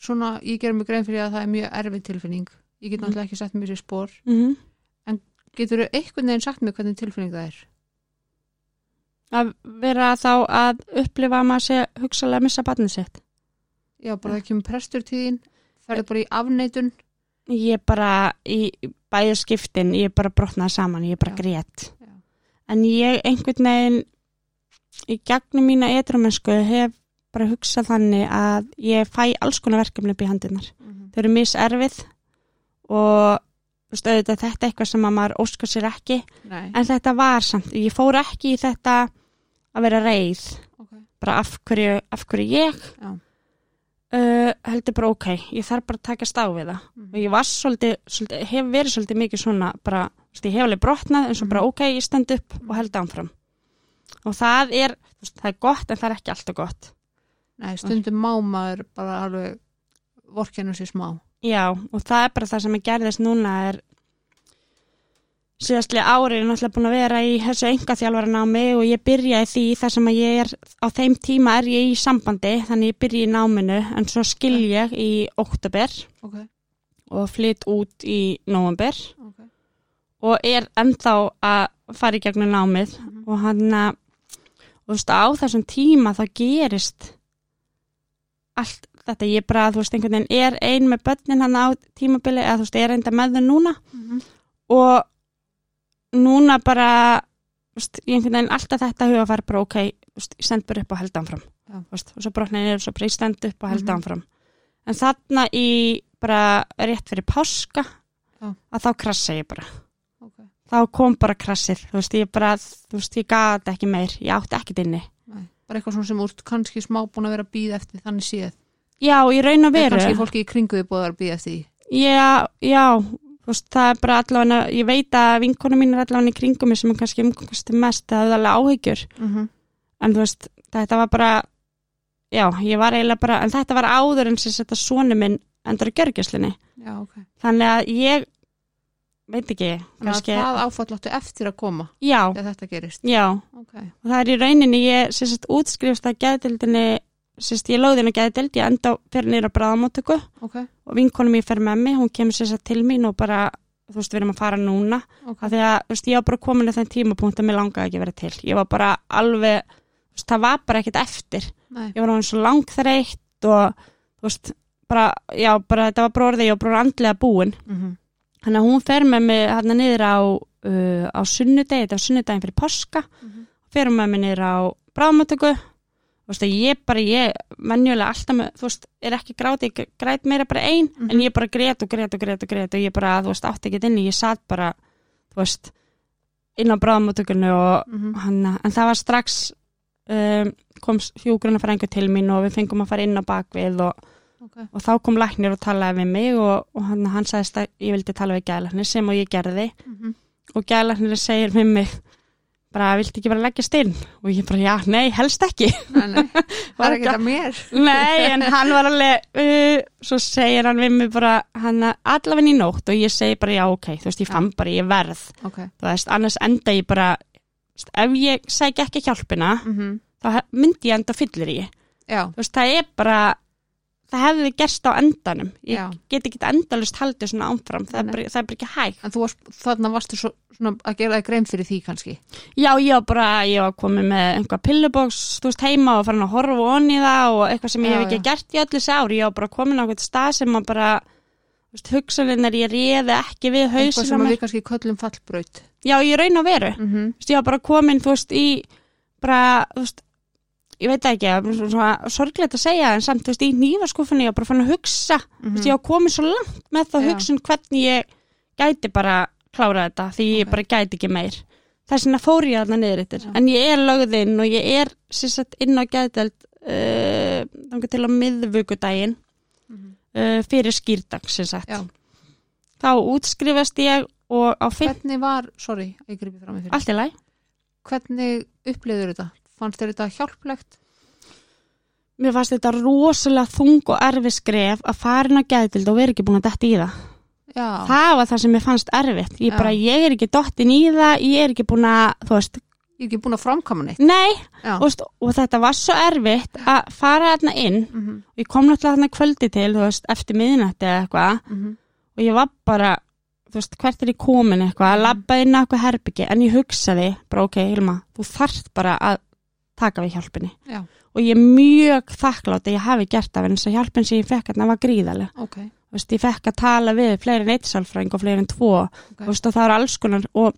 svona, ég gerum mig grein fyrir að það er mjög erfið tilfinning. Ég get Mhm. náttúrulega ekki sett mér í spór. mm Getur þú einhvern veginn sagt mér hvernig tilfinning það er? að vera þá að upplifa að maður sé hugsalega að missa barnið sitt. Já, bara það kemur prestur til þín, ferði bara í afneitun. Ég bara í bæði skiptin, ég bara brotnaði saman, ég bara Já. grét. Já. En ég einhvern veginn í gegnum mína etrumennsku hef bara hugsað þannig að ég fæ alls konar verkefni upp í handinnar. Þau eru miserfið og þetta er eitthvað sem að maður óskar sér ekki. Nei, en þetta var samt, ég fór ekki í þetta að vera reið. Ok. bara af hverju, af hverju ég? Uh, heldur bara ok ég þarf bara að takast á við það. Og ég var svolítið, svolítið hef verið svolítið mikið svona bara, veist, ég hef alveg brotnað en svo bara ok, ég stend upp og held áfram. Og það er, það er gott en það er ekki alltaf gott. Nei, stundum má maður bara alveg vorkennu sér smá. Já, og það er bara það sem er gerðist núna er síðastlega árið er náttúrulega búin að vera í þessu enga þjálfara námi og ég byrjaði því þar sem að ég er á þeim tíma er ég í sambandi þannig ég byrja í náminu en svo skil ég í oktober Ok, og flytt út í november ok. og er ennþá að fara í gegnum námið Mhm. og hann að og þú veist á þessum tíma þá gerist allt þetta ég bara þú veist einhvern veginn er ein með börnin hann á tímabili eða þú veist er enda með þau núna og núna bara þú veist, einhvern veginn alltaf þetta huga fara bara ok, ég stend bara upp og held áfram Já. Þú veist, og svo brotnaði niður og svo bara ég stend upp og held Mhm. áfram en þarna í bara rétt fyrir páska Já. að þá krassa ég bara Ok, þá kom bara krassið, þú veist, ég bara þú veist, ég gati ekki meir, ég átti ekkert inni nei. Bara eitthvað svona sem úr kannski smá búin að vera að býða eftir þannig séð. Já, ég raun að Eða veru kannski fólki í kringu þið búið að vera eftir því. já, já, veist, það er bara allavega, ég veit að vinkonu mín er allavega í kringum sem er kannski umgangast mest, það hefði alveg áhyggjur Mm -hmm. en þú veist, þetta var bara já, ég var eiginlega bara en þetta var áður en sem þetta sonu minn endur í gjörgjuslinni, Já, ok. þannig að ég veit ekki, kannski það áfall áttu eftir að koma já, þegar þetta gerist. já, Ok, og það er í rauninni ég sem sagt útskrifst að geðdildinni sagt ég lögði inn á geðdild, ég enda fyrir nýra bráðamóttöku. Ok, og vinkonum ég fer með mig, hún kemur sagt til mín og bara, þú veist, við erum að fara núna. Ok. af því að, þú veist, ég var bara komin að þenn tímapunkt að mér langaði ekki að vera til. Ég var bara alveg, þú veist, það var bara ekkert eftir, Nei, ég var hann svo langþreytt og, þú veist bara, já, bara þetta var bara orðið, ég var bara andlega búin, mm þannig að hún fer með mig hérna niður á uh, á sunnudegi, þetta var sunnudegin fyrir páska. Mhm. fer með mig niður á bráðmáttöku þú veist, ég bara, ég menjulega alltaf með, þú veist, er ekki gráti ég græt meira bara ein, Mhm. en ég bara grét og grét og grét og grét og ég bara, þú veist, átti ekki inni ég satt bara, þú veist inn á bráðmáttökunni og Mhm. hann, en það var strax um, kom hjúgrunna fræðingur til mín og við fengum að fara inn á bakvið og, ok, og þá kom læknir og talaði við mig og, og hann, hann sagðist að ég vildi tala við gæðlæknir sem og ég gerði Mhm. og gæðlæknir segir við mig bara, viltu ekki bara leggja stinn og ég bara, já, nei, helst ekki. Nei, nei, er ekki það mér. nei, en hann var alveg uh, svo segir hann við mig bara hann allaveg í nótt og ég segi bara, já, ok þú veist, ég fann bara, ég verð. Ok, þú veist, annars enda ég bara ef ég segi ekki hjálpina mm þá he- myndi ég enda fyllir í já, þú veist, það er bara það hefði gerst á endanum ég Já. get ekki endalust haldið svona áfram það er, það er bara ekki hægt en þú varst, þarna varstu svo, svona að gera það grein fyrir því kannski. já, ég var bara, ég var komið með einhvað pilluboks, þú veist, heima og farin að horfa onni í það og eitthvað sem ég Já, hef ekki já. gert í öllu þessi ár ég var bara komin á eitthvað stað sem að bara þú veist, hugsaninnar ég réði ekki við Eitthvað hausin á sem að við kannski köllum fallbraut. já, ég raun að veru Mm -hmm. þú veist, ég ég veit það ekki, það er svona sorglegt að segja en samt, þú veist, í nýfaskúfunni ég var bara fann að hugsa, þú veist, ég var komin svo langt með Mhm. Já. hugsun hvernig ég gæti bara klára þetta því ég Ok. bara gæti ekki meir þess vegna fór ég þarna niður Já. en ég er lögðinn og ég er sérstætt inn á gæðdelt uh, til á miðvukudaginn uh, fyrir skýrdag sérstætt þá útskrifast ég og á fyrr, Hvernig var, sorry, ég gripi fram í fyrir. allt í læg Hvernig upplýður þetta? Fannst þér þetta hjálplegt? mér fannst þetta rosalega þung og erfi skref að fara inn á gæðdild og vera ekki búin að detta í það. Já, Það var það sem mér fannst erfitt. Ég bara, ég er ekki dottin í það, ég er ekki búin að, veist, ég er ekki búin að framkama neitt. nei, þú veist, og þetta var svo erfitt að fara þarna inn. Mm Ég kom náttúrulega þarna kvöldi til, veist, eftir miðnætti eða eitthvað -hmm. og ég var bara hvert er ég komin eitthvað, að labba inn á eitthvað herbyggi, en ég hugsaði, bara ok, Hilma, þú þarft bara að taka við hjálpinni. Já. Og ég er mjög þakklátt að ég hafi gert af henni, þess að hjálpin sem ég fekk að það var gríðaleg. ok, Þú veist, ég fekk að tala við fleiri en eitt sálfræðing og fleiri en tvo, ok, þú veist, og það var alls konar, og,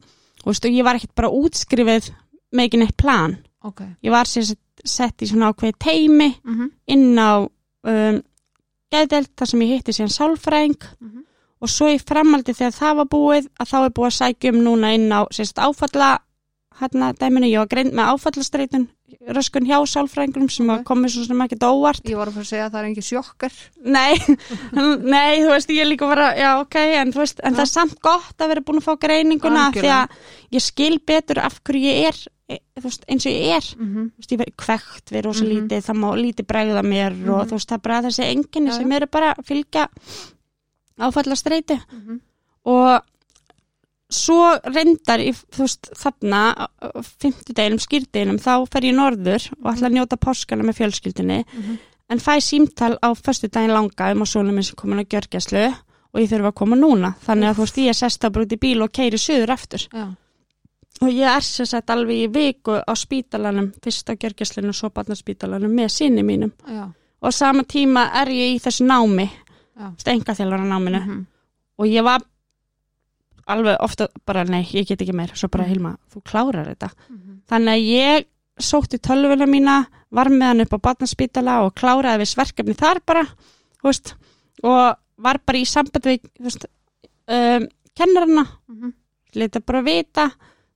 veist, og ég var ekkert bara útskrifið með ekki neitt plan. ok Ég var sér sett, í svona ákveði teimi mm inn á um, geðdelt, þar sem ég hitti síðan sálfræðing Mhm. og svo í framaldi þegar það var búið að þá er búið að sækja um núna inn á sérst áfalla hérna dæminu, ég var greind með áfallastreitun röskun hjá sálfræðingum sem Ok. okay. komið svo sem ekki óvart ég var að fara að segja að það er engin sjokkar nei, nei, þú veist, ég líka bara já, ok, en þú veist, en það er samt gott að vera búin að fá greininguna því að ég skil betur af hverju ég er e, þú veist, eins og ég er mm -hmm. veist, ég verið kvekt við rosa Mhm. lítið, það má lítið bregða mér og Mhm. þú veist, það er bara þessi enginni sem eru bara að fylgja áfalla streyti Mhm. og svo reyndar í, þú veist, þarna fymtudeginum, skýrdeginum, þá fer ég norður og ætla að njóta páskana með fjölskyldinni Mhm. en fæ símtal á föstudaginn langa um að svona minn sem komin að gjörgjæslu og ég þurfa að koma núna. Þannig að þú veist, ég er sest að brúti bíl og keiri suður eftir já, og ég er sér sett alveg í viku á spítalanum, fyrst á gjörgjæslinu og svo barnaspítalanum með sinni mínum. Já, og á sama tíma er ég í þessu námi já. stenga þjálfara náminu. Mhm. og ég var alveg ofta bara nei, ég get ekki meir svo bara Mhm. Hilma, þú klárar þetta Mhm. þannig að ég sótti tölvuna mína var með hann upp á barnaspítala og kláraði við sverkefni þar bara veist, og var bara í samband við um, kennarana Mhm. leta bara vita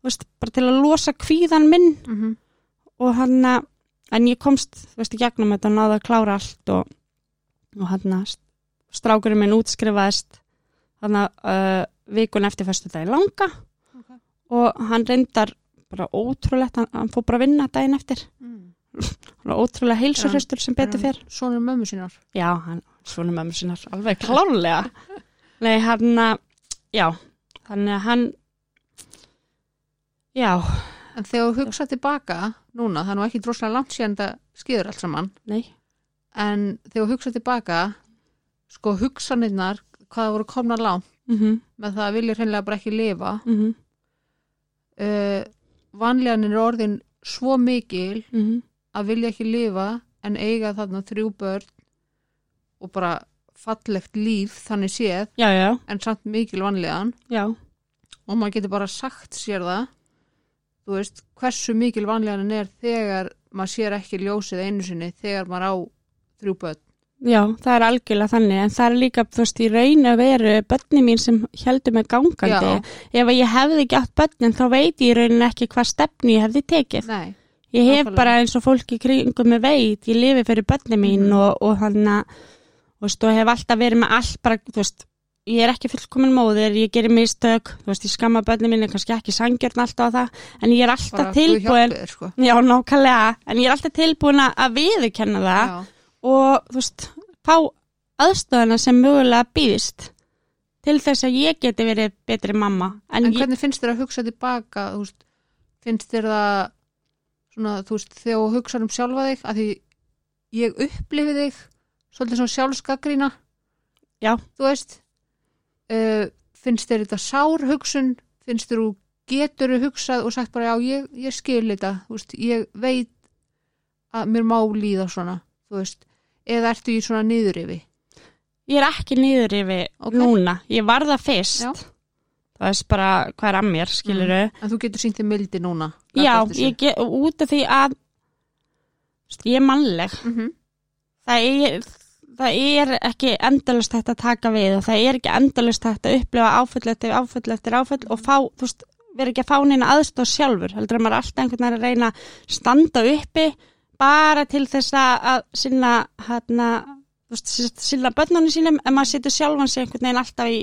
veist, bara til að losa kvíðan minn Mhm. og hann að en ég komst, veist, í gegnum þetta og náði að klára allt og, og hann að strákurinn minn útskrifaðist hann að uh, vikun eftir fyrstu dagi langa. Ok. og hann reyndar bara ótrúlegt, hann, hann fór bara að vinna daginn eftir. Mm. ótrúlega heilsurhustur sem betur fyrr Svonur mömmu sínar já, svona mömmu sinnar alveg klálega nei, hann að já, þannig að hann já, En þegar þú hugsa tilbaka núna, það er nú ekki droslega langt síðan þetta skýður allt saman. Nei. En þegar þú hugsa tilbaka sko hugsanirnar hvað það voru komna langt mhm, með það að vilja hreinlega bara ekki lifa. Mhm, uh, vanleganin er orðin svo mikil mhm. að vilja ekki lifa en eiga þarna þrjú börn og bara fallegt líf þannig séð já, já, en samt mikil vanlegan já. Og maður getur bara sagt sér það þú veist hversu mikil vanleganin er þegar maður sér ekki ljósið einu sinni þegar maður á þrjú börn Já, það er algjörlega þannig, en það er líka, þú veist, í raun að veru börni mín sem heldur mig gangandi. Já. Ef ég hefði ekki átt börnin, þá veit ég í raunin ekki hvað stefni ég hefði tekið. Nei, Ég hef nákvæmlega. bara eins og fólki kringum mig veit, ég lifi fyrir börni mín Mhm. og, og hann að, þú veist, og hef alltaf verið með allt bara, þú veist, ég er ekki fullkomin móðir, ég gerir mistök, þú veist, ég skamma börni mín, er kannski ekki sangjörn alltaf á það, en ég er alltaf tilbúin, sko. já, nákvæmlega, en ég er alltaf tilbúin að viðurkenna það Já, og þú veist, fá aðstöðuna sem mögulega býðist til þess að ég geti verið betri mamma. En, En ég, hvernig finnst þér að hugsa tilbaka, þú veist, finnst þér það svona, þú veist, þegar þú hugsa um sjálfa þig, að því ég upplifi þig svolítið svona sjálfskagrína, Já. þú veist, uh, finnst þér þetta sár hugsun, finnst þér þú getur hugsað og sagt bara já, ég, ég skil þetta, þú veist, ég veit að mér má líða svona, þú veist, eða ertu í svona niður yfir? ég er ekki niður yfir Ok. núna, ég var það fyrst Já. það er bara hvað er að mér, skilur En þú getur sínt þig mildi núna. já, get, út af því að veist, ég er mannleg Mhm. það er það er ekki endalust hægt að taka við og það er ekki endalust hægt að upplifa áföll eftir áföll eftir áföll og fá, þú veist, vera ekki að fá neina aðstóð sjálfur, heldur að maður alltaf einhvern veginn að reyna að standa uppi bara til þess að sinna hérna, sinna börnunum sínum en maður setur sjálfan sig einhvern veginn alltaf í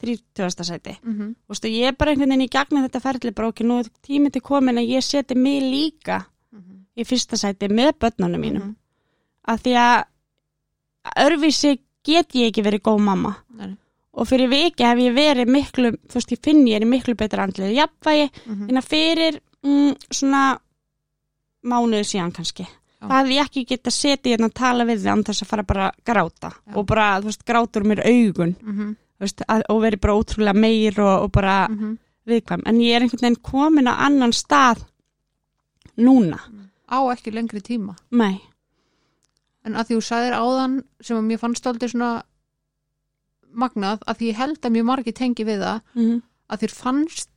30. sæti. Þú veist, og ég er bara einhvern veginn í gegnum þetta okkur, nú er tímið til komin að ég seti mig líka Mhm. í fyrsta sæti með börnunum mínum Mhm. að því að örvísi get ég ekki verið góð mamma Nei. og fyrir viki hef ég verið miklu, þú veist, ég finn ég er miklu betra andlið jafnvægi Mhm. en að fyrir mm, svona mánuðu síðan kannski. Já. það hefði ég ekki geta setið hérna að tala við þið þess að fara bara að gráta. Já. og bara, þú veist, grátur mér augun. Mhm. veist, að, og verið bara ótrúlega meir og, og bara mm viðkvæm, en ég er einhvern veginn komin á annan stað núna, á ekki lengri tíma. Nei. En að því þú sagðir áðan sem að mér fannst aldrei svona magnað að því ég held að mjög margi tengi við það mm að þér fannst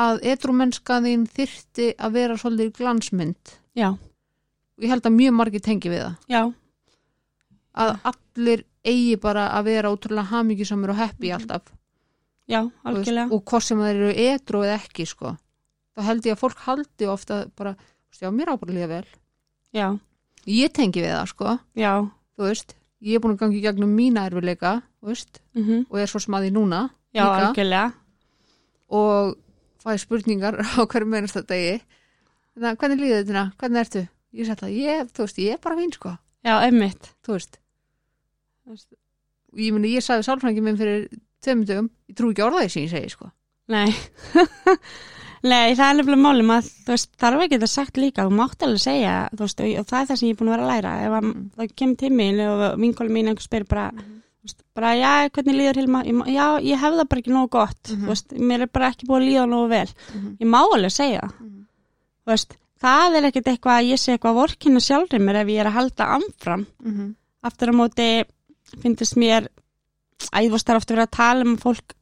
að edrumennska þín þyrti að vera svolítið glansmynd. Já, og ég held að mjög margi tengi við það. Já, að allir eigi bara að vera ótrúlega hamingjusamur og happy alltaf. Já, algjörlega. og hvort sem þeir eru edru eða ekki sko. Þá held ég að fólk haldi ofta bara, já, mér ábúinlega vel. Já, ég tengi við það sko, já, þú veist ég er búin að gangi gegnum mína erfileika þú veist, mm og er svo smaði núna já, líka, algjörlega. Og fæði spurningar á hverju meinast þetta degi þannig að hvernig líður þetta, hvernig ertu ég sætti að ég, þú veist, ég er bara fín sko. Já, einmitt. Þú veist ég meni, ég sagði sálfrængin minn fyrir tveimur dögum, ég trú ekki orðaði sem ég segi sko. Nei, Nei, það er nefnilega máli maður, þú veist, þarf ekki þetta sagt líka þú mátt alveg segja, þú veist, og, það er það sem ég er búin að vera að læra, ef að, Mm. það kemur tímin og vinkóli mín einhver spyr bara, þú veist, bara, já, hvernig líður Hilma, ég, já, ég hef það bara ekki nógu gott, Mhm. þú veist, mér er bara ekki búin að líða nógu vel, ég má alveg segja Mhm. þú veist, það er ekkert eitthvað að ég sé eitthvað vorkina sjálfri mér ef ég er að halda amfram, Mhm. aftur á móti finnst mér að ég það er ofta verið að tala um að fólk.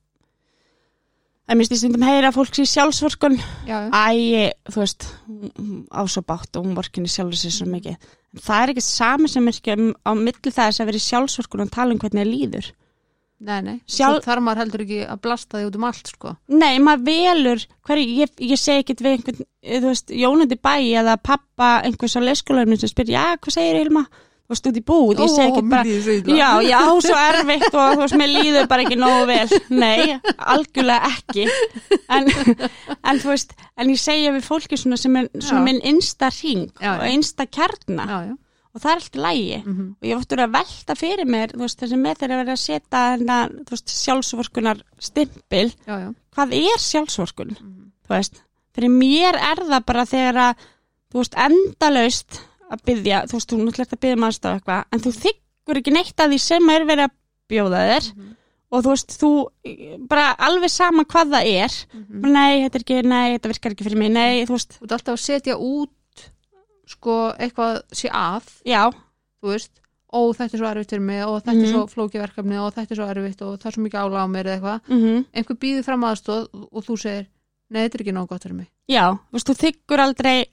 Að mér stýst stundum heyra að fólk sé sjálfsvorkun. Já, já, æ, þú veist hún- hún á svo bátt og hún vorkinni sjálfur sér svo mikið en það er ekki sami sem er á milli þess að vera í sjálfsvorkun og tala um hvernig það líður. Nei, nei. Sjálf- þarf maður heldur ekki að blasta því út um allt sko. Nei, maður velur hverju, ég, ég segi ekkit við einhvern, þú veist, Jónandi bæ eða pappa einhvers á leikskólanum sem spyr, já, hvað segir Hilma út í búð, ég segi ekkit bara Já, já, svo erfitt og þú veist, mér líður bara ekki nógu vel. Nei, algjörlega ekki. En, en þú veist, en ég segja við fólki svona sem er svona Já. minn innsta hring og já. innsta kjarna já, já, og það er alltaf lægi. Mhm. Og ég vóttur að velta fyrir mér, þú veist, þessi með þeirra verið að setja sjálfsvorkunar stimpil. Hvað er sjálfsvorkun? Mhm. Þú veist, fyrir mér er það bara þegar að, þú veist, endalaust að byggja, þú veist, þú náttúrulega að byggja um aðstofa eitthvað, en þú þykkur ekki neitt að því sem er verið að bjóða þér Mhm. og þú veist, þú bara alveg sama hvað það er Mhm. nei, þetta er ekki, nei, þetta virkar ekki fyrir mig nei, þú veist, Þú ert alltaf að setja út sko eitthvað sé að já, þú veist, ó þetta er svo erfitt fyrir mig og þetta Mhm. er svo flókiverkefni og þetta er svo erfitt og það er svo mikið álag á mér eða eitthvað mm einhver býður fram aðstóð og þú segir nei, þetta er ekki nóg gott fyrir mig já þú veist, þú þykkur aldrei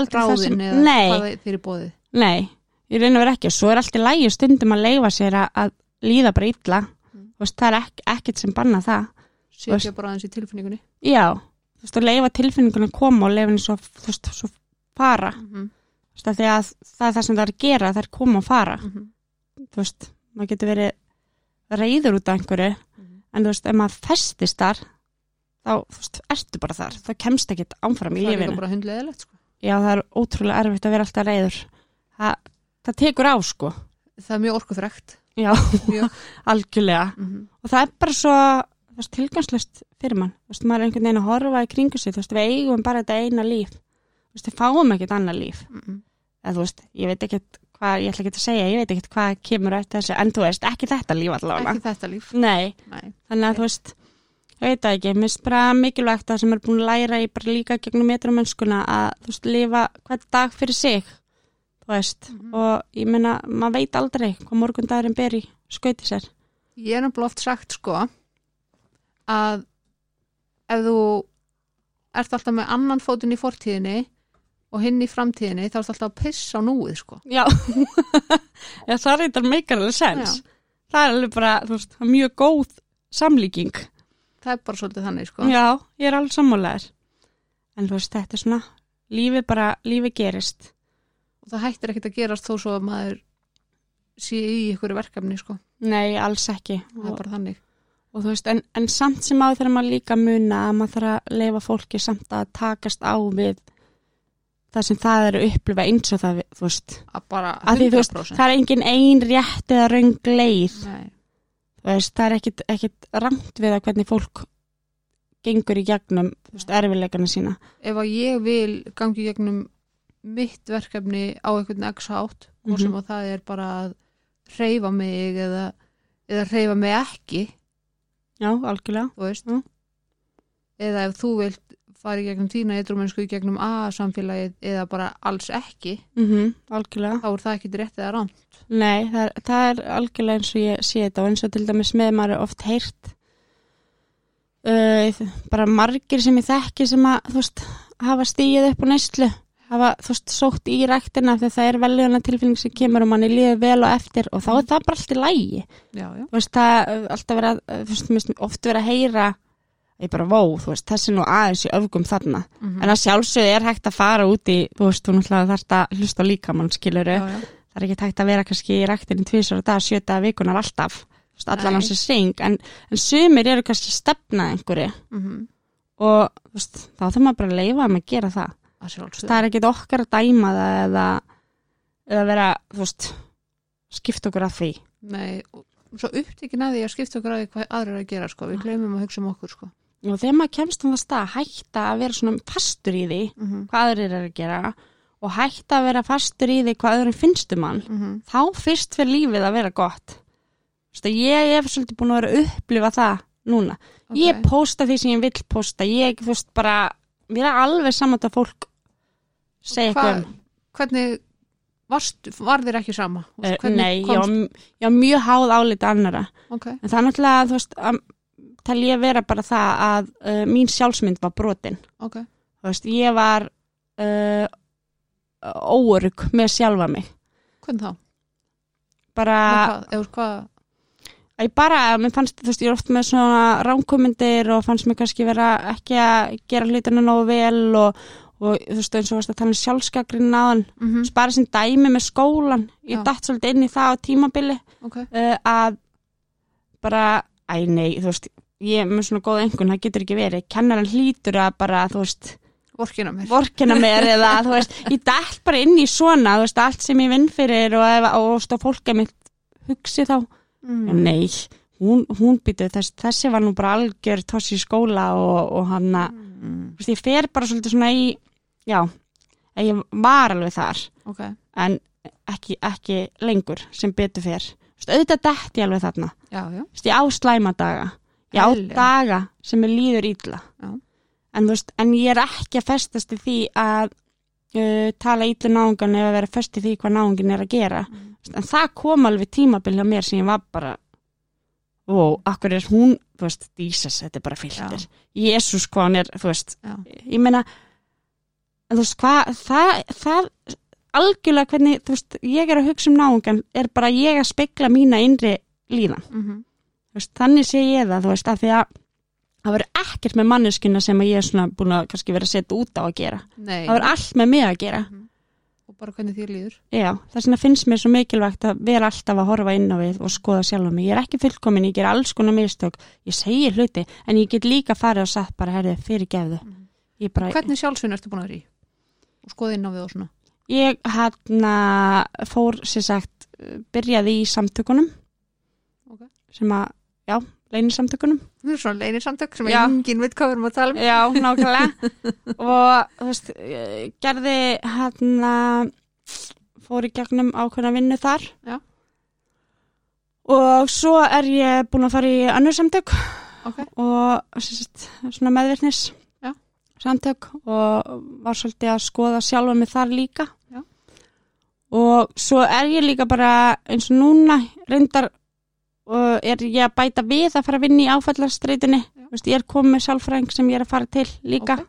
aldrei það sem, ráðin eða nei, hvað þeir eru bóðið nei ég reyna að vera ekki, og svo er alltaf lægi stundum að leifa sér að, að líða bara illa. Mm. veist, það er ek, ekkert sem banna það. Setja bara aðeins í tilfinningunni. Já, þú veist, að leifa tilfinningunum að koma og leifa henni svo, svo fara, mm þú veist, því að það er það sem það er að gera, það er koma og fara, -hmm. þú veist, maður getur verið reyður út af einhverju, en þú veist, ef maður festist þar, þá, veist, ertu bara þar, þá kemst ekkit ámfram í það er lífinu. líka bara hundleðilegt sko. Já, það er ótrúlega erfitt að vera alltaf reyður. Það, það tekur á, sko. það er mjög orkufrekt Já, mjög algjörlega. mm -hmm. Og það er bara svo, tilgangslust fyrir mann. Þú veist, maður er einhvern veginn að horfa í kringu sig, þú veist, við eigum bara þetta eina líf. Þú veist, við fáum ekkert annað líf. eða þú veist, ég veit ekkert hvað, ég ætla ekki að segja, ég veit ekkert hvað kemur eftir þessu, en þú veist, ekki þetta líf allavega. ekki þetta líf Nei, Nei. þannig að þú veist, ég veit það ekki, mér finnst bara mikilvægt að sem er búin að læra í bara líka gegnum metrumennskuna að þú veist, lifa hvern dag fyrir sig, þú veist, Mhm. og ég meina, maður veit aldrei hvað morgundagurinn ber í skauti sér. ég er náttúrulega oft sagt sko að ef þú ert alltaf með annan fótinn í fortíðinni og hinn í framtíðinni þá ert alltaf að pissa á núið sko Já, Já það meikar alveg sens. Það er alveg bara, þú veist, mjög góð samlíking. Það er bara svolítið þannig sko Já, ég er alveg sammálaður. En þú veist, þetta er svona, lífið bara, lífið gerist. og það hættir ekkert að gerast þó svo að maður sé í ykkur verkefni sko Nei, alls ekki. það er Og, bara þannig og þú veist, en, en samt sem á þegar maður líka muna að maður þarf að leifa fólki samt að takast á við það sem það eru upplifa eins og það, þú veist. að bara Að því, veist, 100% það er engin ein rétt eða raung leið. Nei. Veist, það er ekkit, ekkit rangt við að hvernig fólk gengur í gegnum, erfileikana sína. ef að ég vil gangi í gegnum mitt verkefni á einhvern x átt og sem að það er bara að hreyfa mig eða, eða hreyfa mig ekki já, algjörlega veist Mm. eða ef þú vilt fara í gegnum þína eitthrumennsku í gegnum A-samfélagið eða bara alls ekki mm algjörlega. þá er það ekki rétt eða rám Nei, það er, það er algjörlega eins og ég sé þetta og eins og til dæmis með maður er oft heyrt uh, bara margir sem ég þekki sem að, þú veist, hafa stíið upp á neyslu, hafa, þú veist, sótt í ræktina þegar það er veljuna tilfinning sem kemur og manni líður vel og eftir og þá er það bara allt í lægi, já, já, þú veist, það er alltaf finnst oft vera að heyra ég bara, vó, þú veist, þessi er nú aðeins í öfgum þarna, mm en að sjálfsögðu er hægt að fara út í, þú veist, þú náttúrulega þarft að hlusta á líkamann, skiluru það er ekki tægt að vera kannski í ræktinni tvisar á dag, sjöta vikunar alltaf. Allan hans er syng en, en sumir eru kannski stefnað einhverju. Mm og þú veist, þá þurfum maður bara að leifa um að gera það. Að sjálfsögðu. Það er ekki okkar að dæma það eða, eða vera, þú veist skipta okkur að því. Nei, og svo upptíkin að því að skipta okkur að því hvað aðrir eru að gera sko. við gleymum að hugsa um okkur sko. Og þegar maður kemst um það stað hætta að vera svona fastur í því mm -hmm. hvað aðrir eru að gera og hætta að vera fastur í því hvað öðrum finnst um hann þá fyrst fyrir lífið að vera gott. Veist, ég hef svolítið búin að vera að upplifa það núna. Ég posta því sem ég vill posta. Ég, veist, bara mér er alveg saman að fólk segja Hva- eitthvað um. Hvernig varst, var þér ekki sama? Eh, hvernig Nei, ég var, mjög háð álita annara Ok, en það er náttúrulega, að, tel ég vera bara það að uh, mín sjálfsmynd var brotin. Ok, þú veist, ég var uh, óörug með sjálfa mig. Hvernig þá? bara, eða hvað, ég bara, mér fannst, þú veist, ég er oft með svona ránkomundir og fannst mér kannski vera ekki að gera hlutina nógu vel og, og þú veist, eins og varst að tala um sjálfskakrin aðan, mm mm. bara sem dæmi með skólan, ég Já. datt svolítið inn í það á tímabili ok, uh, að bara, æ nei, þú veist, ég er með svona góð engun, það getur ekki verið, kennaran hlýtur að bara, þú veist, vorkina mér. vorkina mér eða, þú veist, ég dætt bara inn í svona, þú veist, allt sem ég vinn fyrir og, og, og stó fólk að mitt hugsi þá, mm. nei, hún, hún býtu, þess, þessi var nú bara algjör toss í skóla og, og hann að, mm. þú veist, ég fer bara svolítið svona í, já, ég var alveg þar, Ok, en ekki, ekki lengur sem betur fer, þú veist, auðvitað dætt ég alveg þarna, já, já, Þú veist, ég á slæmadaga ég á Eðlilega. daga sem er líður Já. en, veist, en ég er ekki að festast í því að uh, tala ítlu náungan eða vera fest í því hvað náungin er að gera. Mm. En það kom alveg tímabil hjá mér sem ég var bara ó, akkur er hún þú veist, Jesus, þetta er bara filter. Jésús hvað hann er, þú veist. Já, ég meina en þú veist, hvað, það, það algjörlega hvernig, þú veist, ég er að hugsa um náungan er bara ég að spekla mína innri líðan. Mm Þú veist, þannig sé ég það, þú veist, af því að það verður ekkert með manneskina sem ég er svona búin að kannski vera að setja út á að gera. nei Það verður allt með mig að gera. Mhm. og bara hvernig þér líður Já, vegna finnst mér svo mikilvægt að vera alltaf að horfa inn á við og skoða sjálfa mig. Ég er ekki fullkomin, ég ger alls konar mistök, ég segi hluti, en ég get líka farið og sagt bara, herði, fyrir gefðu. Mhm. Ég bara, Hvernig sjálfsvinn ertu búin að vera í? Og skoða inn á við og svona ég hérna fór, sér sagt, byrjaði í samtökunum, Ok. sem að, já, erum svona leinir samtök sem enginn veit hvað við erum að tala um Já, nákvæmlega og þú veist, gerði hérna fór í gegnum ákveðna vinnu þar Já. og svo er ég búin að fara í önnur samtök Ok. og sérst, svona meðvirknis Já. samtök og var svolítið að skoða sjálfa mig þar líka Já. og svo er ég líka bara eins og núna reyndar og er ég að bæta við að fara að vinna í. Vist, ég er komið með sálfræðing sem ég er að fara til líka Ok.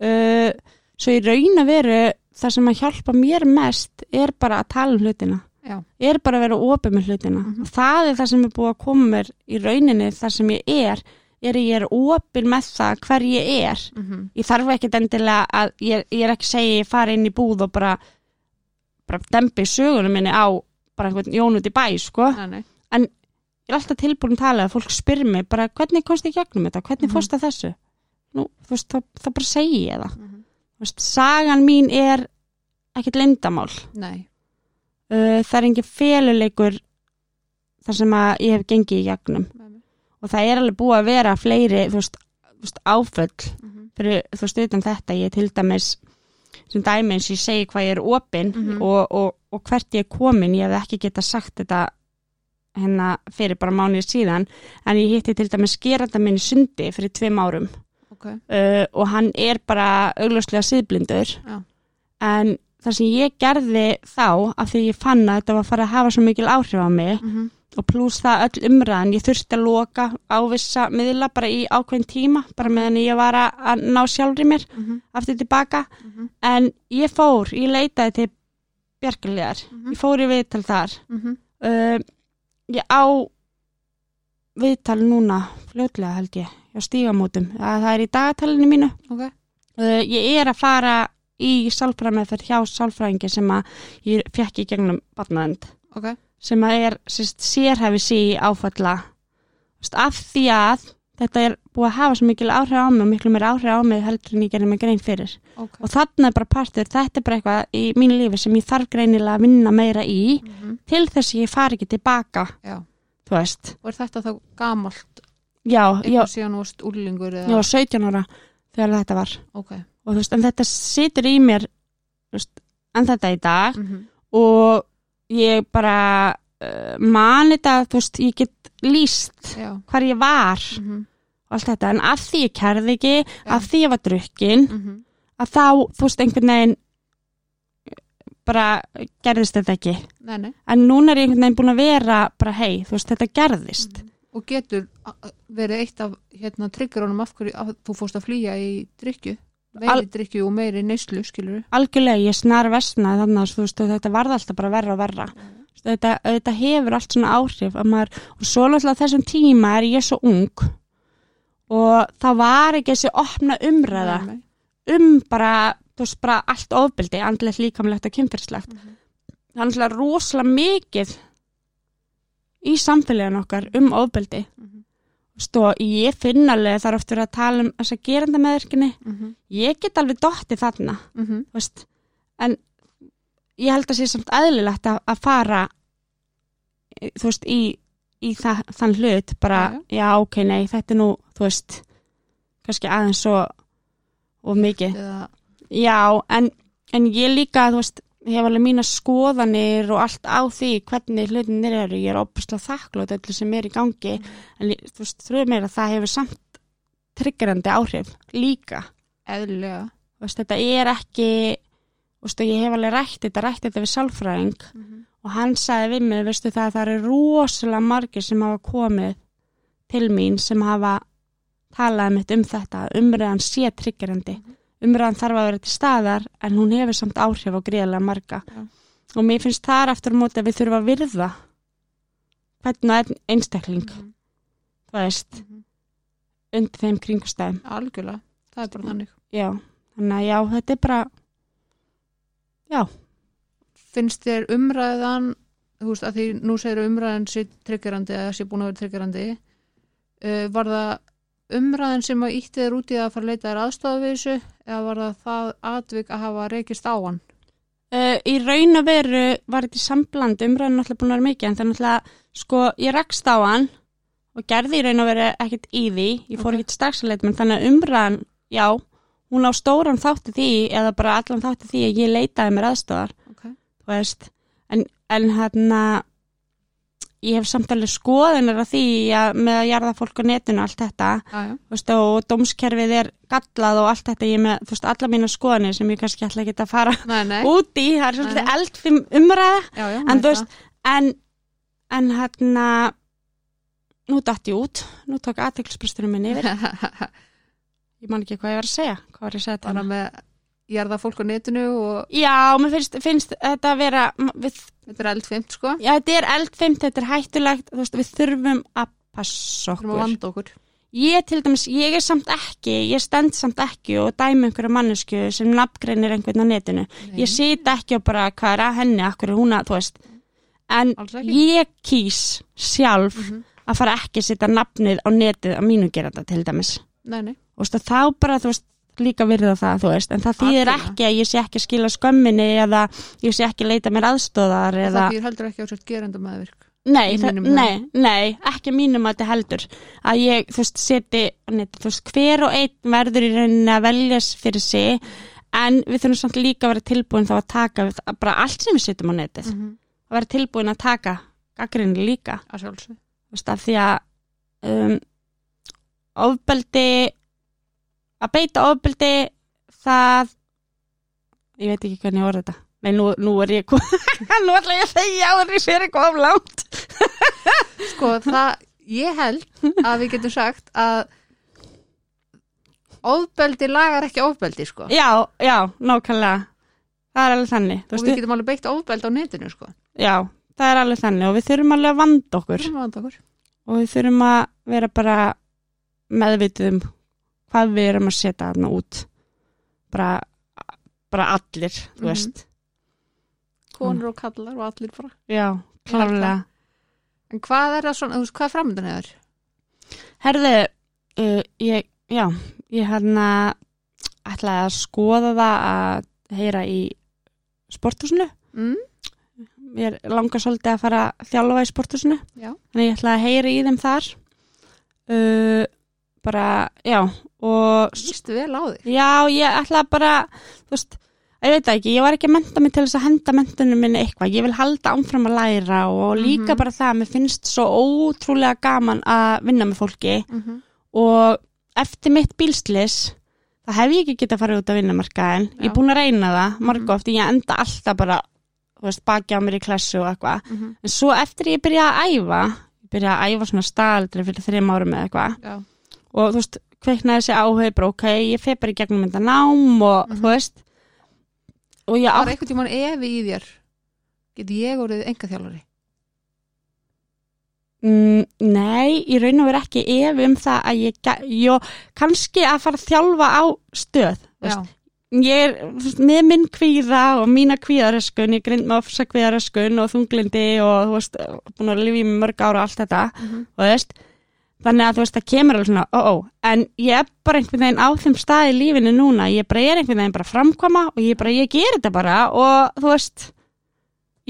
uh, svo í raun að veru það sem að hjálpa mér mest er bara að tala um hlutina Já. er bara að vera opið með hlutina Mhm. og það er það sem er búið að koma mér í rauninni þar sem ég er er ég er opið með það hver ég er Mhm. ég þarf ekkert endilega að ég, ég er ekki segja ég fara inn í búð og bara bara dempi sögunum minni á bara einhvern jón út í bæ sko Nei, nei. Ég er alltaf tilbúin að tala að fólk spyr mig bara hvernig komst ég gegnum þetta, hvernig Mhm. fórst að þessu nú, þú veist, þá, þá bara segi ég það Mhm. Þú veist, sagan mín er ekkert leyndamál Nei. uh, það er engin feluleikur þar sem að ég hef gengið í gegnum Nei, og það er alveg búið að vera fleiri þú veist, veist áföll Mhm. fyrir, þú veist, utan þetta ég til dæmis sem dæmi eins og ég segi hvað ég er opin Mhm. og, og, og hvert ég er komin ég hef ekki geta sagt þetta hérna fyrir bara mánuðið síðan en ég hitti til dæmis geranda minn í sundi fyrir tveim árum. Ok, uh, og hann er bara augljóslega síðblindur Já. en það sem ég gerði þá af því ég fann að þetta var að fara að hafa svo mikil áhrif á mig mhm, og pluss það öll umræðan, ég þurfti að loka á vissa miðla bara í ákveðin tíma bara meðan ég var að, ná sjálfri mér mhm, aftur tilbaka. Mhm, en ég fór, ég leitaði til Bjarkaliðar, Mhm. ég fór í viðtal þar. Mhm, uh, ég á viðtal núna fljótlega held ég, á stígamótum. Að það er í dagatalinu mínu. Ok, uh, ég er að fara í sálfræðmeðferð hjá sálfræðingi sem að ég fekk í gegnum barnaðend ok, sem að er sérst, sérhæfi sí áfalla. Af því að þetta er búið að hafa svo mikil áhrif á mig og miklu meira áhrif á mig heldur en ég gerði mig grein fyrir. Ok, og þarna er bara partur, þetta er bara eitthvað í mínu lífi sem ég þarf greinilega að vinna meira í mhm, til þess að ég fari ekki tilbaka já. þú veist, Og er þetta þá gamalt, já, já, úrlingur var 17 ára þegar þetta var. Ok, og þú veist, en þetta situr í mér veist, en þetta í dag. Mhm, og ég bara uh, mani þetta, þú veist, ég get líst já, hvar ég var. Mhm, og allt þetta, en af því ég kærði ekki Já. af því ég var drukkin mhm, að þá, þú veist, einhvern veginn bara gerðist þetta ekki. Nei, nei. en núna er ég einhvern veginn búin að vera bara hei, þú veist, þetta gerðist. Og getur a- a- verið eitt af hérna triggerunum af hverju að þú fórst að flýja í drikju, meiri drikju og meiri neyslu, skilur algjörlega, ég snar versnaði þannig að þú veist, og þetta varð alltaf bara verra og verra. Þetta, þetta hefur allt svona áhrif að maður, og svo náttúrulega þessum tíma er ég svo ung og það var ekki þessi opna umræða Nei, nei. um bara, þú veist, bara allt ofbeldi, andlegt, líkamlegt og kynfyrslegt Mhm. það er náttúrulega rosalega mikið í samfélagin okkar um Mhm, Þú veist, og ég finn alveg það er oft verið að tala um þessa gerenda meðverkinni mhm, ég get alveg dottið þarna mhm, veist, en ég held að sé samt eðlilegt að, að fara eh, þú veist, í, í það, þann hlut bara, já, ok, nei, þetta er nú þú veist, kannski aðeins svo og mikið. Eða, já, en, en ég líka, þú veist, hef alveg mína skoðanir og allt á því hvernig hlutinir eru, ég er opuslega þakklót öllu sem er í gangi, en ég- þú veist, þrjóð að það hefur samt triggerandi áhrif líka. Eðlilega. Þú veist, þetta er ekki þú veist, ég hef alveg rætt þetta, rætt þetta við sálfræðing. Mhm, og hann sagði við mig, veistu það, það eru rosalega margir sem hafa komið til mín sem hafa talað mitt um þetta, umræðan sé triggerandi, umræðan þarf að vera til staðar en hún hefur samt áhrif á gríðlega marga Já. og mér finnst þar aftur á móti að við þurfum að virða hvernig einstakling, mhm, þú veist, mhm. undir þeim kringustæðum, Algjörlega, það er bara þannig. já, þannig að já, þetta er bara Finnst þér umræðan, þú veist, að því nú segir umræðan sér triggerandi eða sé búin að vera triggerandi, uh, var það umræðan sem að ítti þér út í að fara að leita þér aðstofa við þessu eða var það það atvik að hafa reykist á hann? Uh, í raun og veru var í sambland umræðin náttúrulega búin að vera mikið en er náttúrulega, sko, ég rekst á hann og gerði í raun og veru ekkert í því ég fór Ok. ekkert strax að leita menn þannig að umræðin, já, hún á stóran þátti því eða bara allan þátti því að ég leitaði mér aðstofar. Þú veist, en, en hérna ég hef samtalið skoðunar af því að með að jarða fólk á netinu og allt þetta þú veist, og dómskerfið er gallað og allt þetta, ég með, veist, alla mína skoðanir sem ég kannski ætla ekki að fara Nei, nei. út í, það er svolítið eldfim umræða. Já, já. en þú veist, en en hérna nú datt ég út, nú tók aðteklisbresturinn minn yfir, ég man ekki hvað ég var að segja hvað var ég að segja bara þetta með jarða fólk á netinu og já, mér finnst, finnst þetta að vera við, þetta er eldfimt, sko. já, þetta er eldfimt, þetta er hættulegt veist, við þurfum að passa Þurfum að okkur vanda okkur. ég til dæmis, ég er samt ekki ég stend samt ekki og dæmi einhverja mannesku sem nafngreinir einhvern á netinu Nei, ég sit ekki og bara hvað er að henni akkur er hún að, þú veist en ég kýs sjálf Mhm. að fara ekki að setja nafnið á netið á mínu geranda til dæmis Nei, nei. og þá bara, þú veist, líka virða það þú veist, en það þýðir Algjörlega. ekki að ég sé ekki að skila skömminni eða ég sé ekki að leita mér aðstóðar eða, það býr heldur ekki á sért gerenda meðvirk. nei, það, nei, nei ekki mínum að þetta heldur að ég, þú veist, seti netið, þú veist, hver og einn verður í rauninni að veljas fyrir sig en við þurfum samt líka að vera tilbúin þá að taka við- bara allt sem við setjum á netið Mhm. að vera tilbúin að taka gaggrinni líka að þú veist, af því að um, ofbeldi að beita ofbeldi það ég veit ekki hvernig orða þetta. Nei, nú, nú er ég nú ætla ég að segja á því fyrir eitthvað of langt. Sko það, ég held að við getum sagt að ofbeldi lagar ekki ofbeldi sko. Já, já, nákvæmlega. Það er alveg þannig. Og við getum alveg beitt ofbeldi á netinu sko. Já, það er alveg þannig. Og við þurfum alveg að vanda okkur. Vanda okkur. og við þurfum að vera bara meðvituð um hvað við erum að setja þarna út bara, bara allir, þú Mhm. veist konur og kallar og allir bara já, klárlega en hvað er það svona, þú veist, hvað er framöndan hefur? Herðu, uh, ég, já, ég hérna ætlaði að skoða það að heyra í sporthúsinu. Mm? Mér langar svolítið að fara að þjálfa í sporthúsinu. Já. Þannig ég ætlaði að heyra í þeim þar. Uh, bara, já, og Lýstu vel á þig já, ég ætlaði bara, þú veist, ég veit ekki, ég var ekki að menta mig til þess að henda mentunum minni eitthvað. Ég vil halda ámfram að læra og líka Mhm. bara það að mér finnst svo ótrúlega gaman að vinna með fólki mm -hmm. og eftir mitt bílslis það hef ég ekki getað að fara út á vinnumarkaðin ég er búin að reyna það, marg Mhm. oft ég enda alltaf bara, baki á mér í klassu og eitthvað, Mhm. en svo eftir ég byrja að æfa, ég byrja að æfa svona staldri fyrir þreim árum eða eitthvað og þú veist, kveiknaði þessi áhug bara ok, ég fer bara í gegnum þetta nám og Mhm. þú veist. Og ég var átt einhvern tímann efi í þér. Getur ég orðið enga þjálfari Mm, nei, í raun og veru ekki ef um það að ég, jó, kannski að fara að þjálfa á stöð, veist, ég er með minn kvíða og mína kvíðaröskun, ég grind með ofsa kvíðaröskun og þunglindi og þú veist, búin að lifa í mörg ára og allt þetta, Mhm. þú veist, þannig að þú veist, það kemur alveg svona, ó, ó, en ég er bara einhvern veginn á þeim stað í lífinu núna, ég bara er einhvern veginn bara að framkoma og ég bara, ég ger þetta bara og þú veist,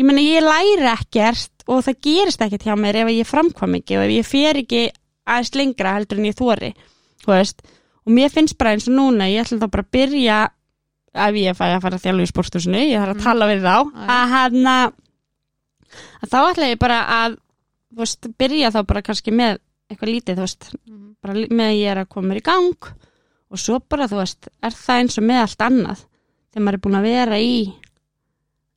ég meina, ég læri ekkert og það gerist ekkert hjá mér ef ég framkvæm ekki og ef ég fer ekki aðeins lengra heldur en ég þori, þú veist, og mér finnst bara eins og núna, ég ætla þá bara að byrja ef ég fæ að fara að þjálfa í sporthúsinu, ég þarf að Mm. tala við þá, að hann að þá ætla ég bara að þú veist, byrja þá bara kannski með eitthvað lítið, þú veist, Mhm. bara li- með að ég er að koma í gang og svo bara, þú veist, er það eins og með allt annað þegar maður er búin að vera í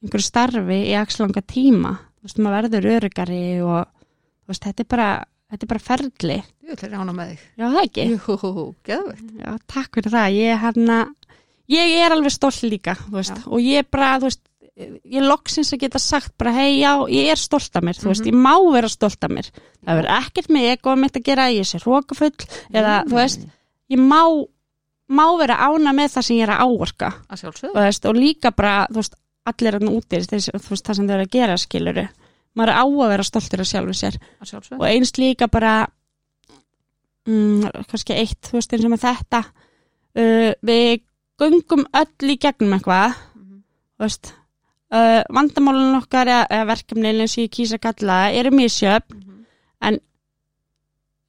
einhverju starfi í axlanga tíma, þú veist, maður verður örugari og þú veist, þetta er bara þetta er bara ferli, ég vil rána með þig já það ekki jú, Já, takk fyrir það. Ég, hérna, ég er alveg stolt líka, þú veist, Já. og ég bara, þú veist, ég loksins að geta sagt bara, hei, já, ég er stolt af mér, þú veist, Mhm. ég má vera stolt af mér. Það verður ekkert með ego mitt að gera, ég sé rókafull, eða, þú veist, ég má, má vera ána með það sem ég er að áorka, að veist, og líka bara, þú veist, allir er úti, þú veist, það sem þau eru að gera, skiluru. Maður er á að vera stoltur af sjálfu sér að og eins líka bara mm, kannski eitt, þú veist, eins og með þetta uh, við göngum öll í gegnum eitthvað Mhm. þú veist uh, vandamálun okkar eða, verkefnin eins og ég kýsa kalla það, eru misjöfn Mhm.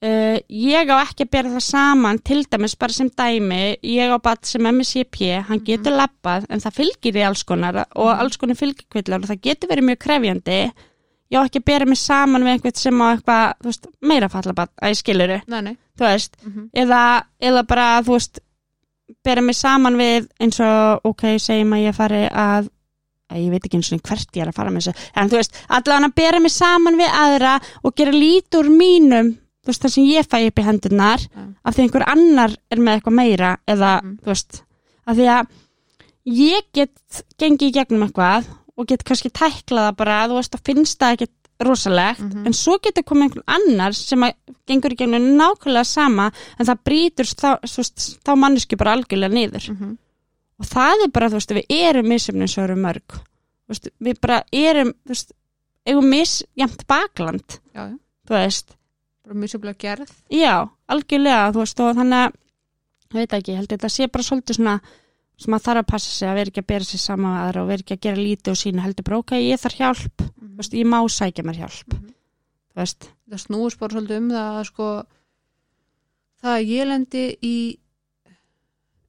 uh, ég á ekki að bera það saman til dæmis bara sem dæmi ég á bat sem MSCP, hann Mhm. getur lappað en það fylgir í alls konar og Mhm. alls konar fylgikvillar og það getur verið mjög krefjandi ég á ekki að bera mig saman við einhvern sem á eitthvað, veist, meira fallabat að ég skiluru, þú veist Mhm. eða, eða bara, þú veist bera mig saman við eins og, ok, segjum að ég fari að að ég veit ekki eins og hvert ég er að fara með þessu en þú veist, allavega að bera mig saman við aðra og gera lít úr mínum þú veist, það sem ég fæ upp í hendurnar Já. af því einhver annar er með eitthvað meira eða, Mhm. þú veist af því að ég get gengið í gegnum eitthvað og get kannski tæklað það bara, þú veist, að finnst það ekkit rosalegt, Mhm. en svo getur komið einhvern annar sem að gengur í gegnum nákvæmlega sama, en það brýtur þá, þá manneski bara algjörlega niður Mhm. Og það er bara, þú veist, við erum misjöfnin svo eru mörg. Þú veist, við bara erum, þú veist, eigum misjæmt bakland, já, já, þú veist. Bara misjaflega gerð. Já, algjörlega, þú veist, og þannig að ég veit ekki, ég held þetta sé bara svolítið svona sem að þarf að passa sig að vera ekki að bera sig saman með aðra og vera ekki að gera lítið og sína heldur bara, ok, ég þarf hjálp. Þú veist, ég má sækja mér hjálp Mhm. þú veist, það snúist bara svolítið um það að sko það að ég lendi í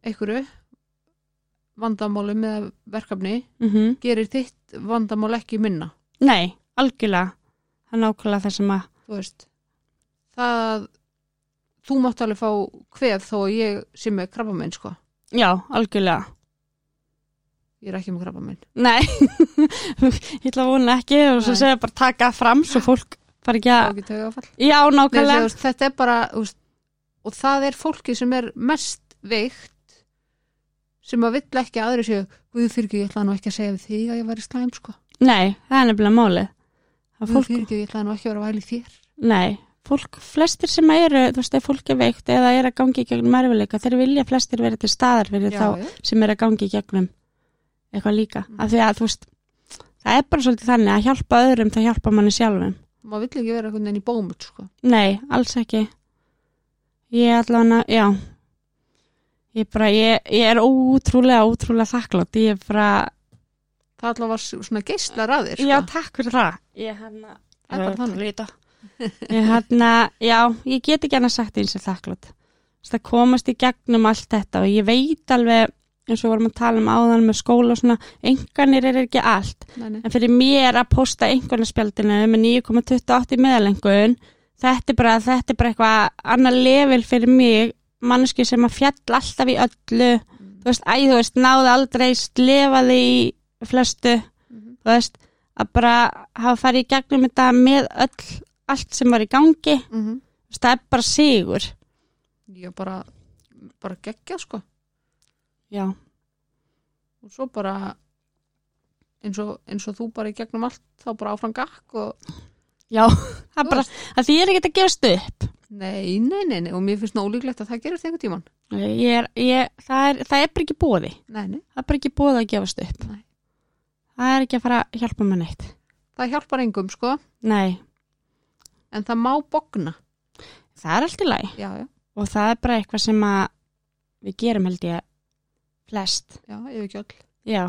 einhverju vandamálum eða verkefni mm gerir þitt vandamál ekki minna? Nei, algjörlega. Það er nákvæmlega það sem að þú veist það þú mátt alveg fá kvef þó ég sé með krabbamein sko. Já, algjörlega. Ég er ekki með krabbamein. Nei, ég ætla að vona ekki og svo Nei. segja bara taka fram svo fólk fara ekki að, já, Nei, nákvæmlega veist, þetta er bara og það er fólki sem er mest veikt sem að vill ekki að aðri séu Guð fyrir ekki, ég ætla nú ekki að segja við því að ég væri slæm sko. Nei, það er nefnilega málið. Guð fólk, fyrir ekki, ég ætla nú ekki að vera væli þér. Nei, fólk flestir sem eru, þú veist, ef fólk er veikt eða er að gangi í gegnum erfileika, þeir vilja flestir vera til staðar fyrir þá já, sem er að gangi í gegnum eitthvað líka, Mm. af því að þú veist það er bara svolítið þannig að hjálpa öðrum það hjálpa manni sjálfum. Maður vill ekki vera einhvern veginn í bómut sko. Nei, alls ekki. Ég allavega, já Ég bara, ég, ég er ótrúlega, ótrúlega þakklátt Ég er bara, það allavega var svona geislar að þér sko. já, takk fyrir það Ég hérna Það er bara þannig. Líta. Ég hérna, já, ég get ekki annað sagt eins og þakklátt Það komast í gegnum allt þetta og ég veit alveg eins og vorum að tala um áðan með skóla og svona, enganir er ekki allt nei. En fyrir mér að posta einhvernarspjaldinu með 9,28 í meðalengun, þetta er bara, þetta er bara eitthvað annar level fyrir mig, manneski sem að fjall alltaf í öllu, þú veist, æ, þú veist, náði aldrei slefaði í flestu, Mhm. þú veist, að bara hafa farið í gegnum þetta með öll, allt sem var í gangi, Mhm. þú veist, það er bara sigur. ég bara bara geggja sko Já, og svo bara eins og, eins og þú bara í gegnum allt þá bara áfram gakk og já, það er bara, því ég er ekki að gefast upp. Nei, nei, nei, nei og mér finnst það ólíklegt að það gerist einhvern tíman Ég er, ég, það er, það er bara ekki bóði. nei, nei, Það er bara ekki búið að gefast upp. Nei. Það er ekki að fara að hjálpa mér neitt. það hjálpar engum sko Nei, en það má bogna það er allt í lagi. já, já, Og það er bara eitthvað sem að við gerum held ég flest. já, ef ekki öll Já,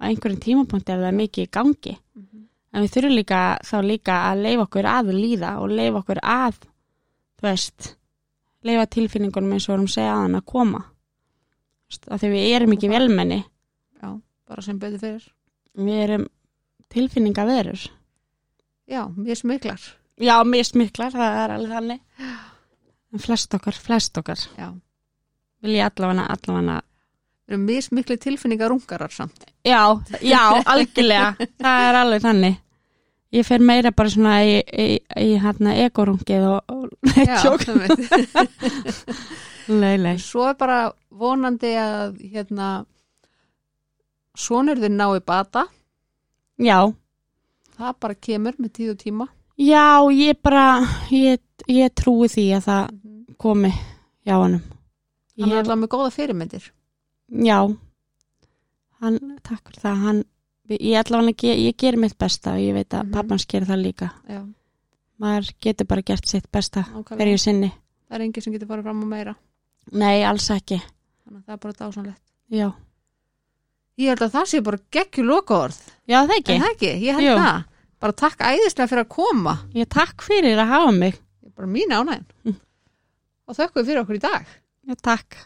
á einhverjum tímapunkti er það mikið í gangi. mm -hmm. En við þurfum líka þá líka að leifa okkur að líða og leifa okkur að, þú veist, leifa tilfinningunum eins og vorum segja að hann að koma. Af því við erum ekki velmenni. já, bara sem betur fyrir Við erum tilfinningaverur. já, mér smiklar. Já, mist miklar, það er alveg þannig. En flest okkar, flest okkar. Já, vil ég allavega, allavega. Við erum mismikli tilfinningar ungarar samt. Já, já, algjörlega. Það er alveg þannig ég fer meira bara svona í, í, í hérna egorungið og, og tjók, nei svo er bara vonandi að hérna sonur þinn nái bata. Já, það bara kemur með tíð og tíma. Já, ég bara ég, ég trúi því að það komi hjá honum. Hann er alltaf með góða fyrirmyndir. Já. Hann, takk fyrir það. Hann, ég allavega, ge, ég ger mitt besta og ég veit að Mhm. pappans gerir það líka. Já, maður getur bara gert sitt besta hverju sinni. Það er enginn sem getur farið fram á meira. Nei, alls ekki. Þannig að það er bara dásanlegt Já, ég held að það sé bara geggjur lokaorð. Já það ekki. Það ekki, ég held Jú. það. Bara takk æðislega fyrir að koma. Ég takk fyrir að hafa mig. Ég bara mín ánægin Mm. og þökkum við fyrir okkur í dag. Já, takk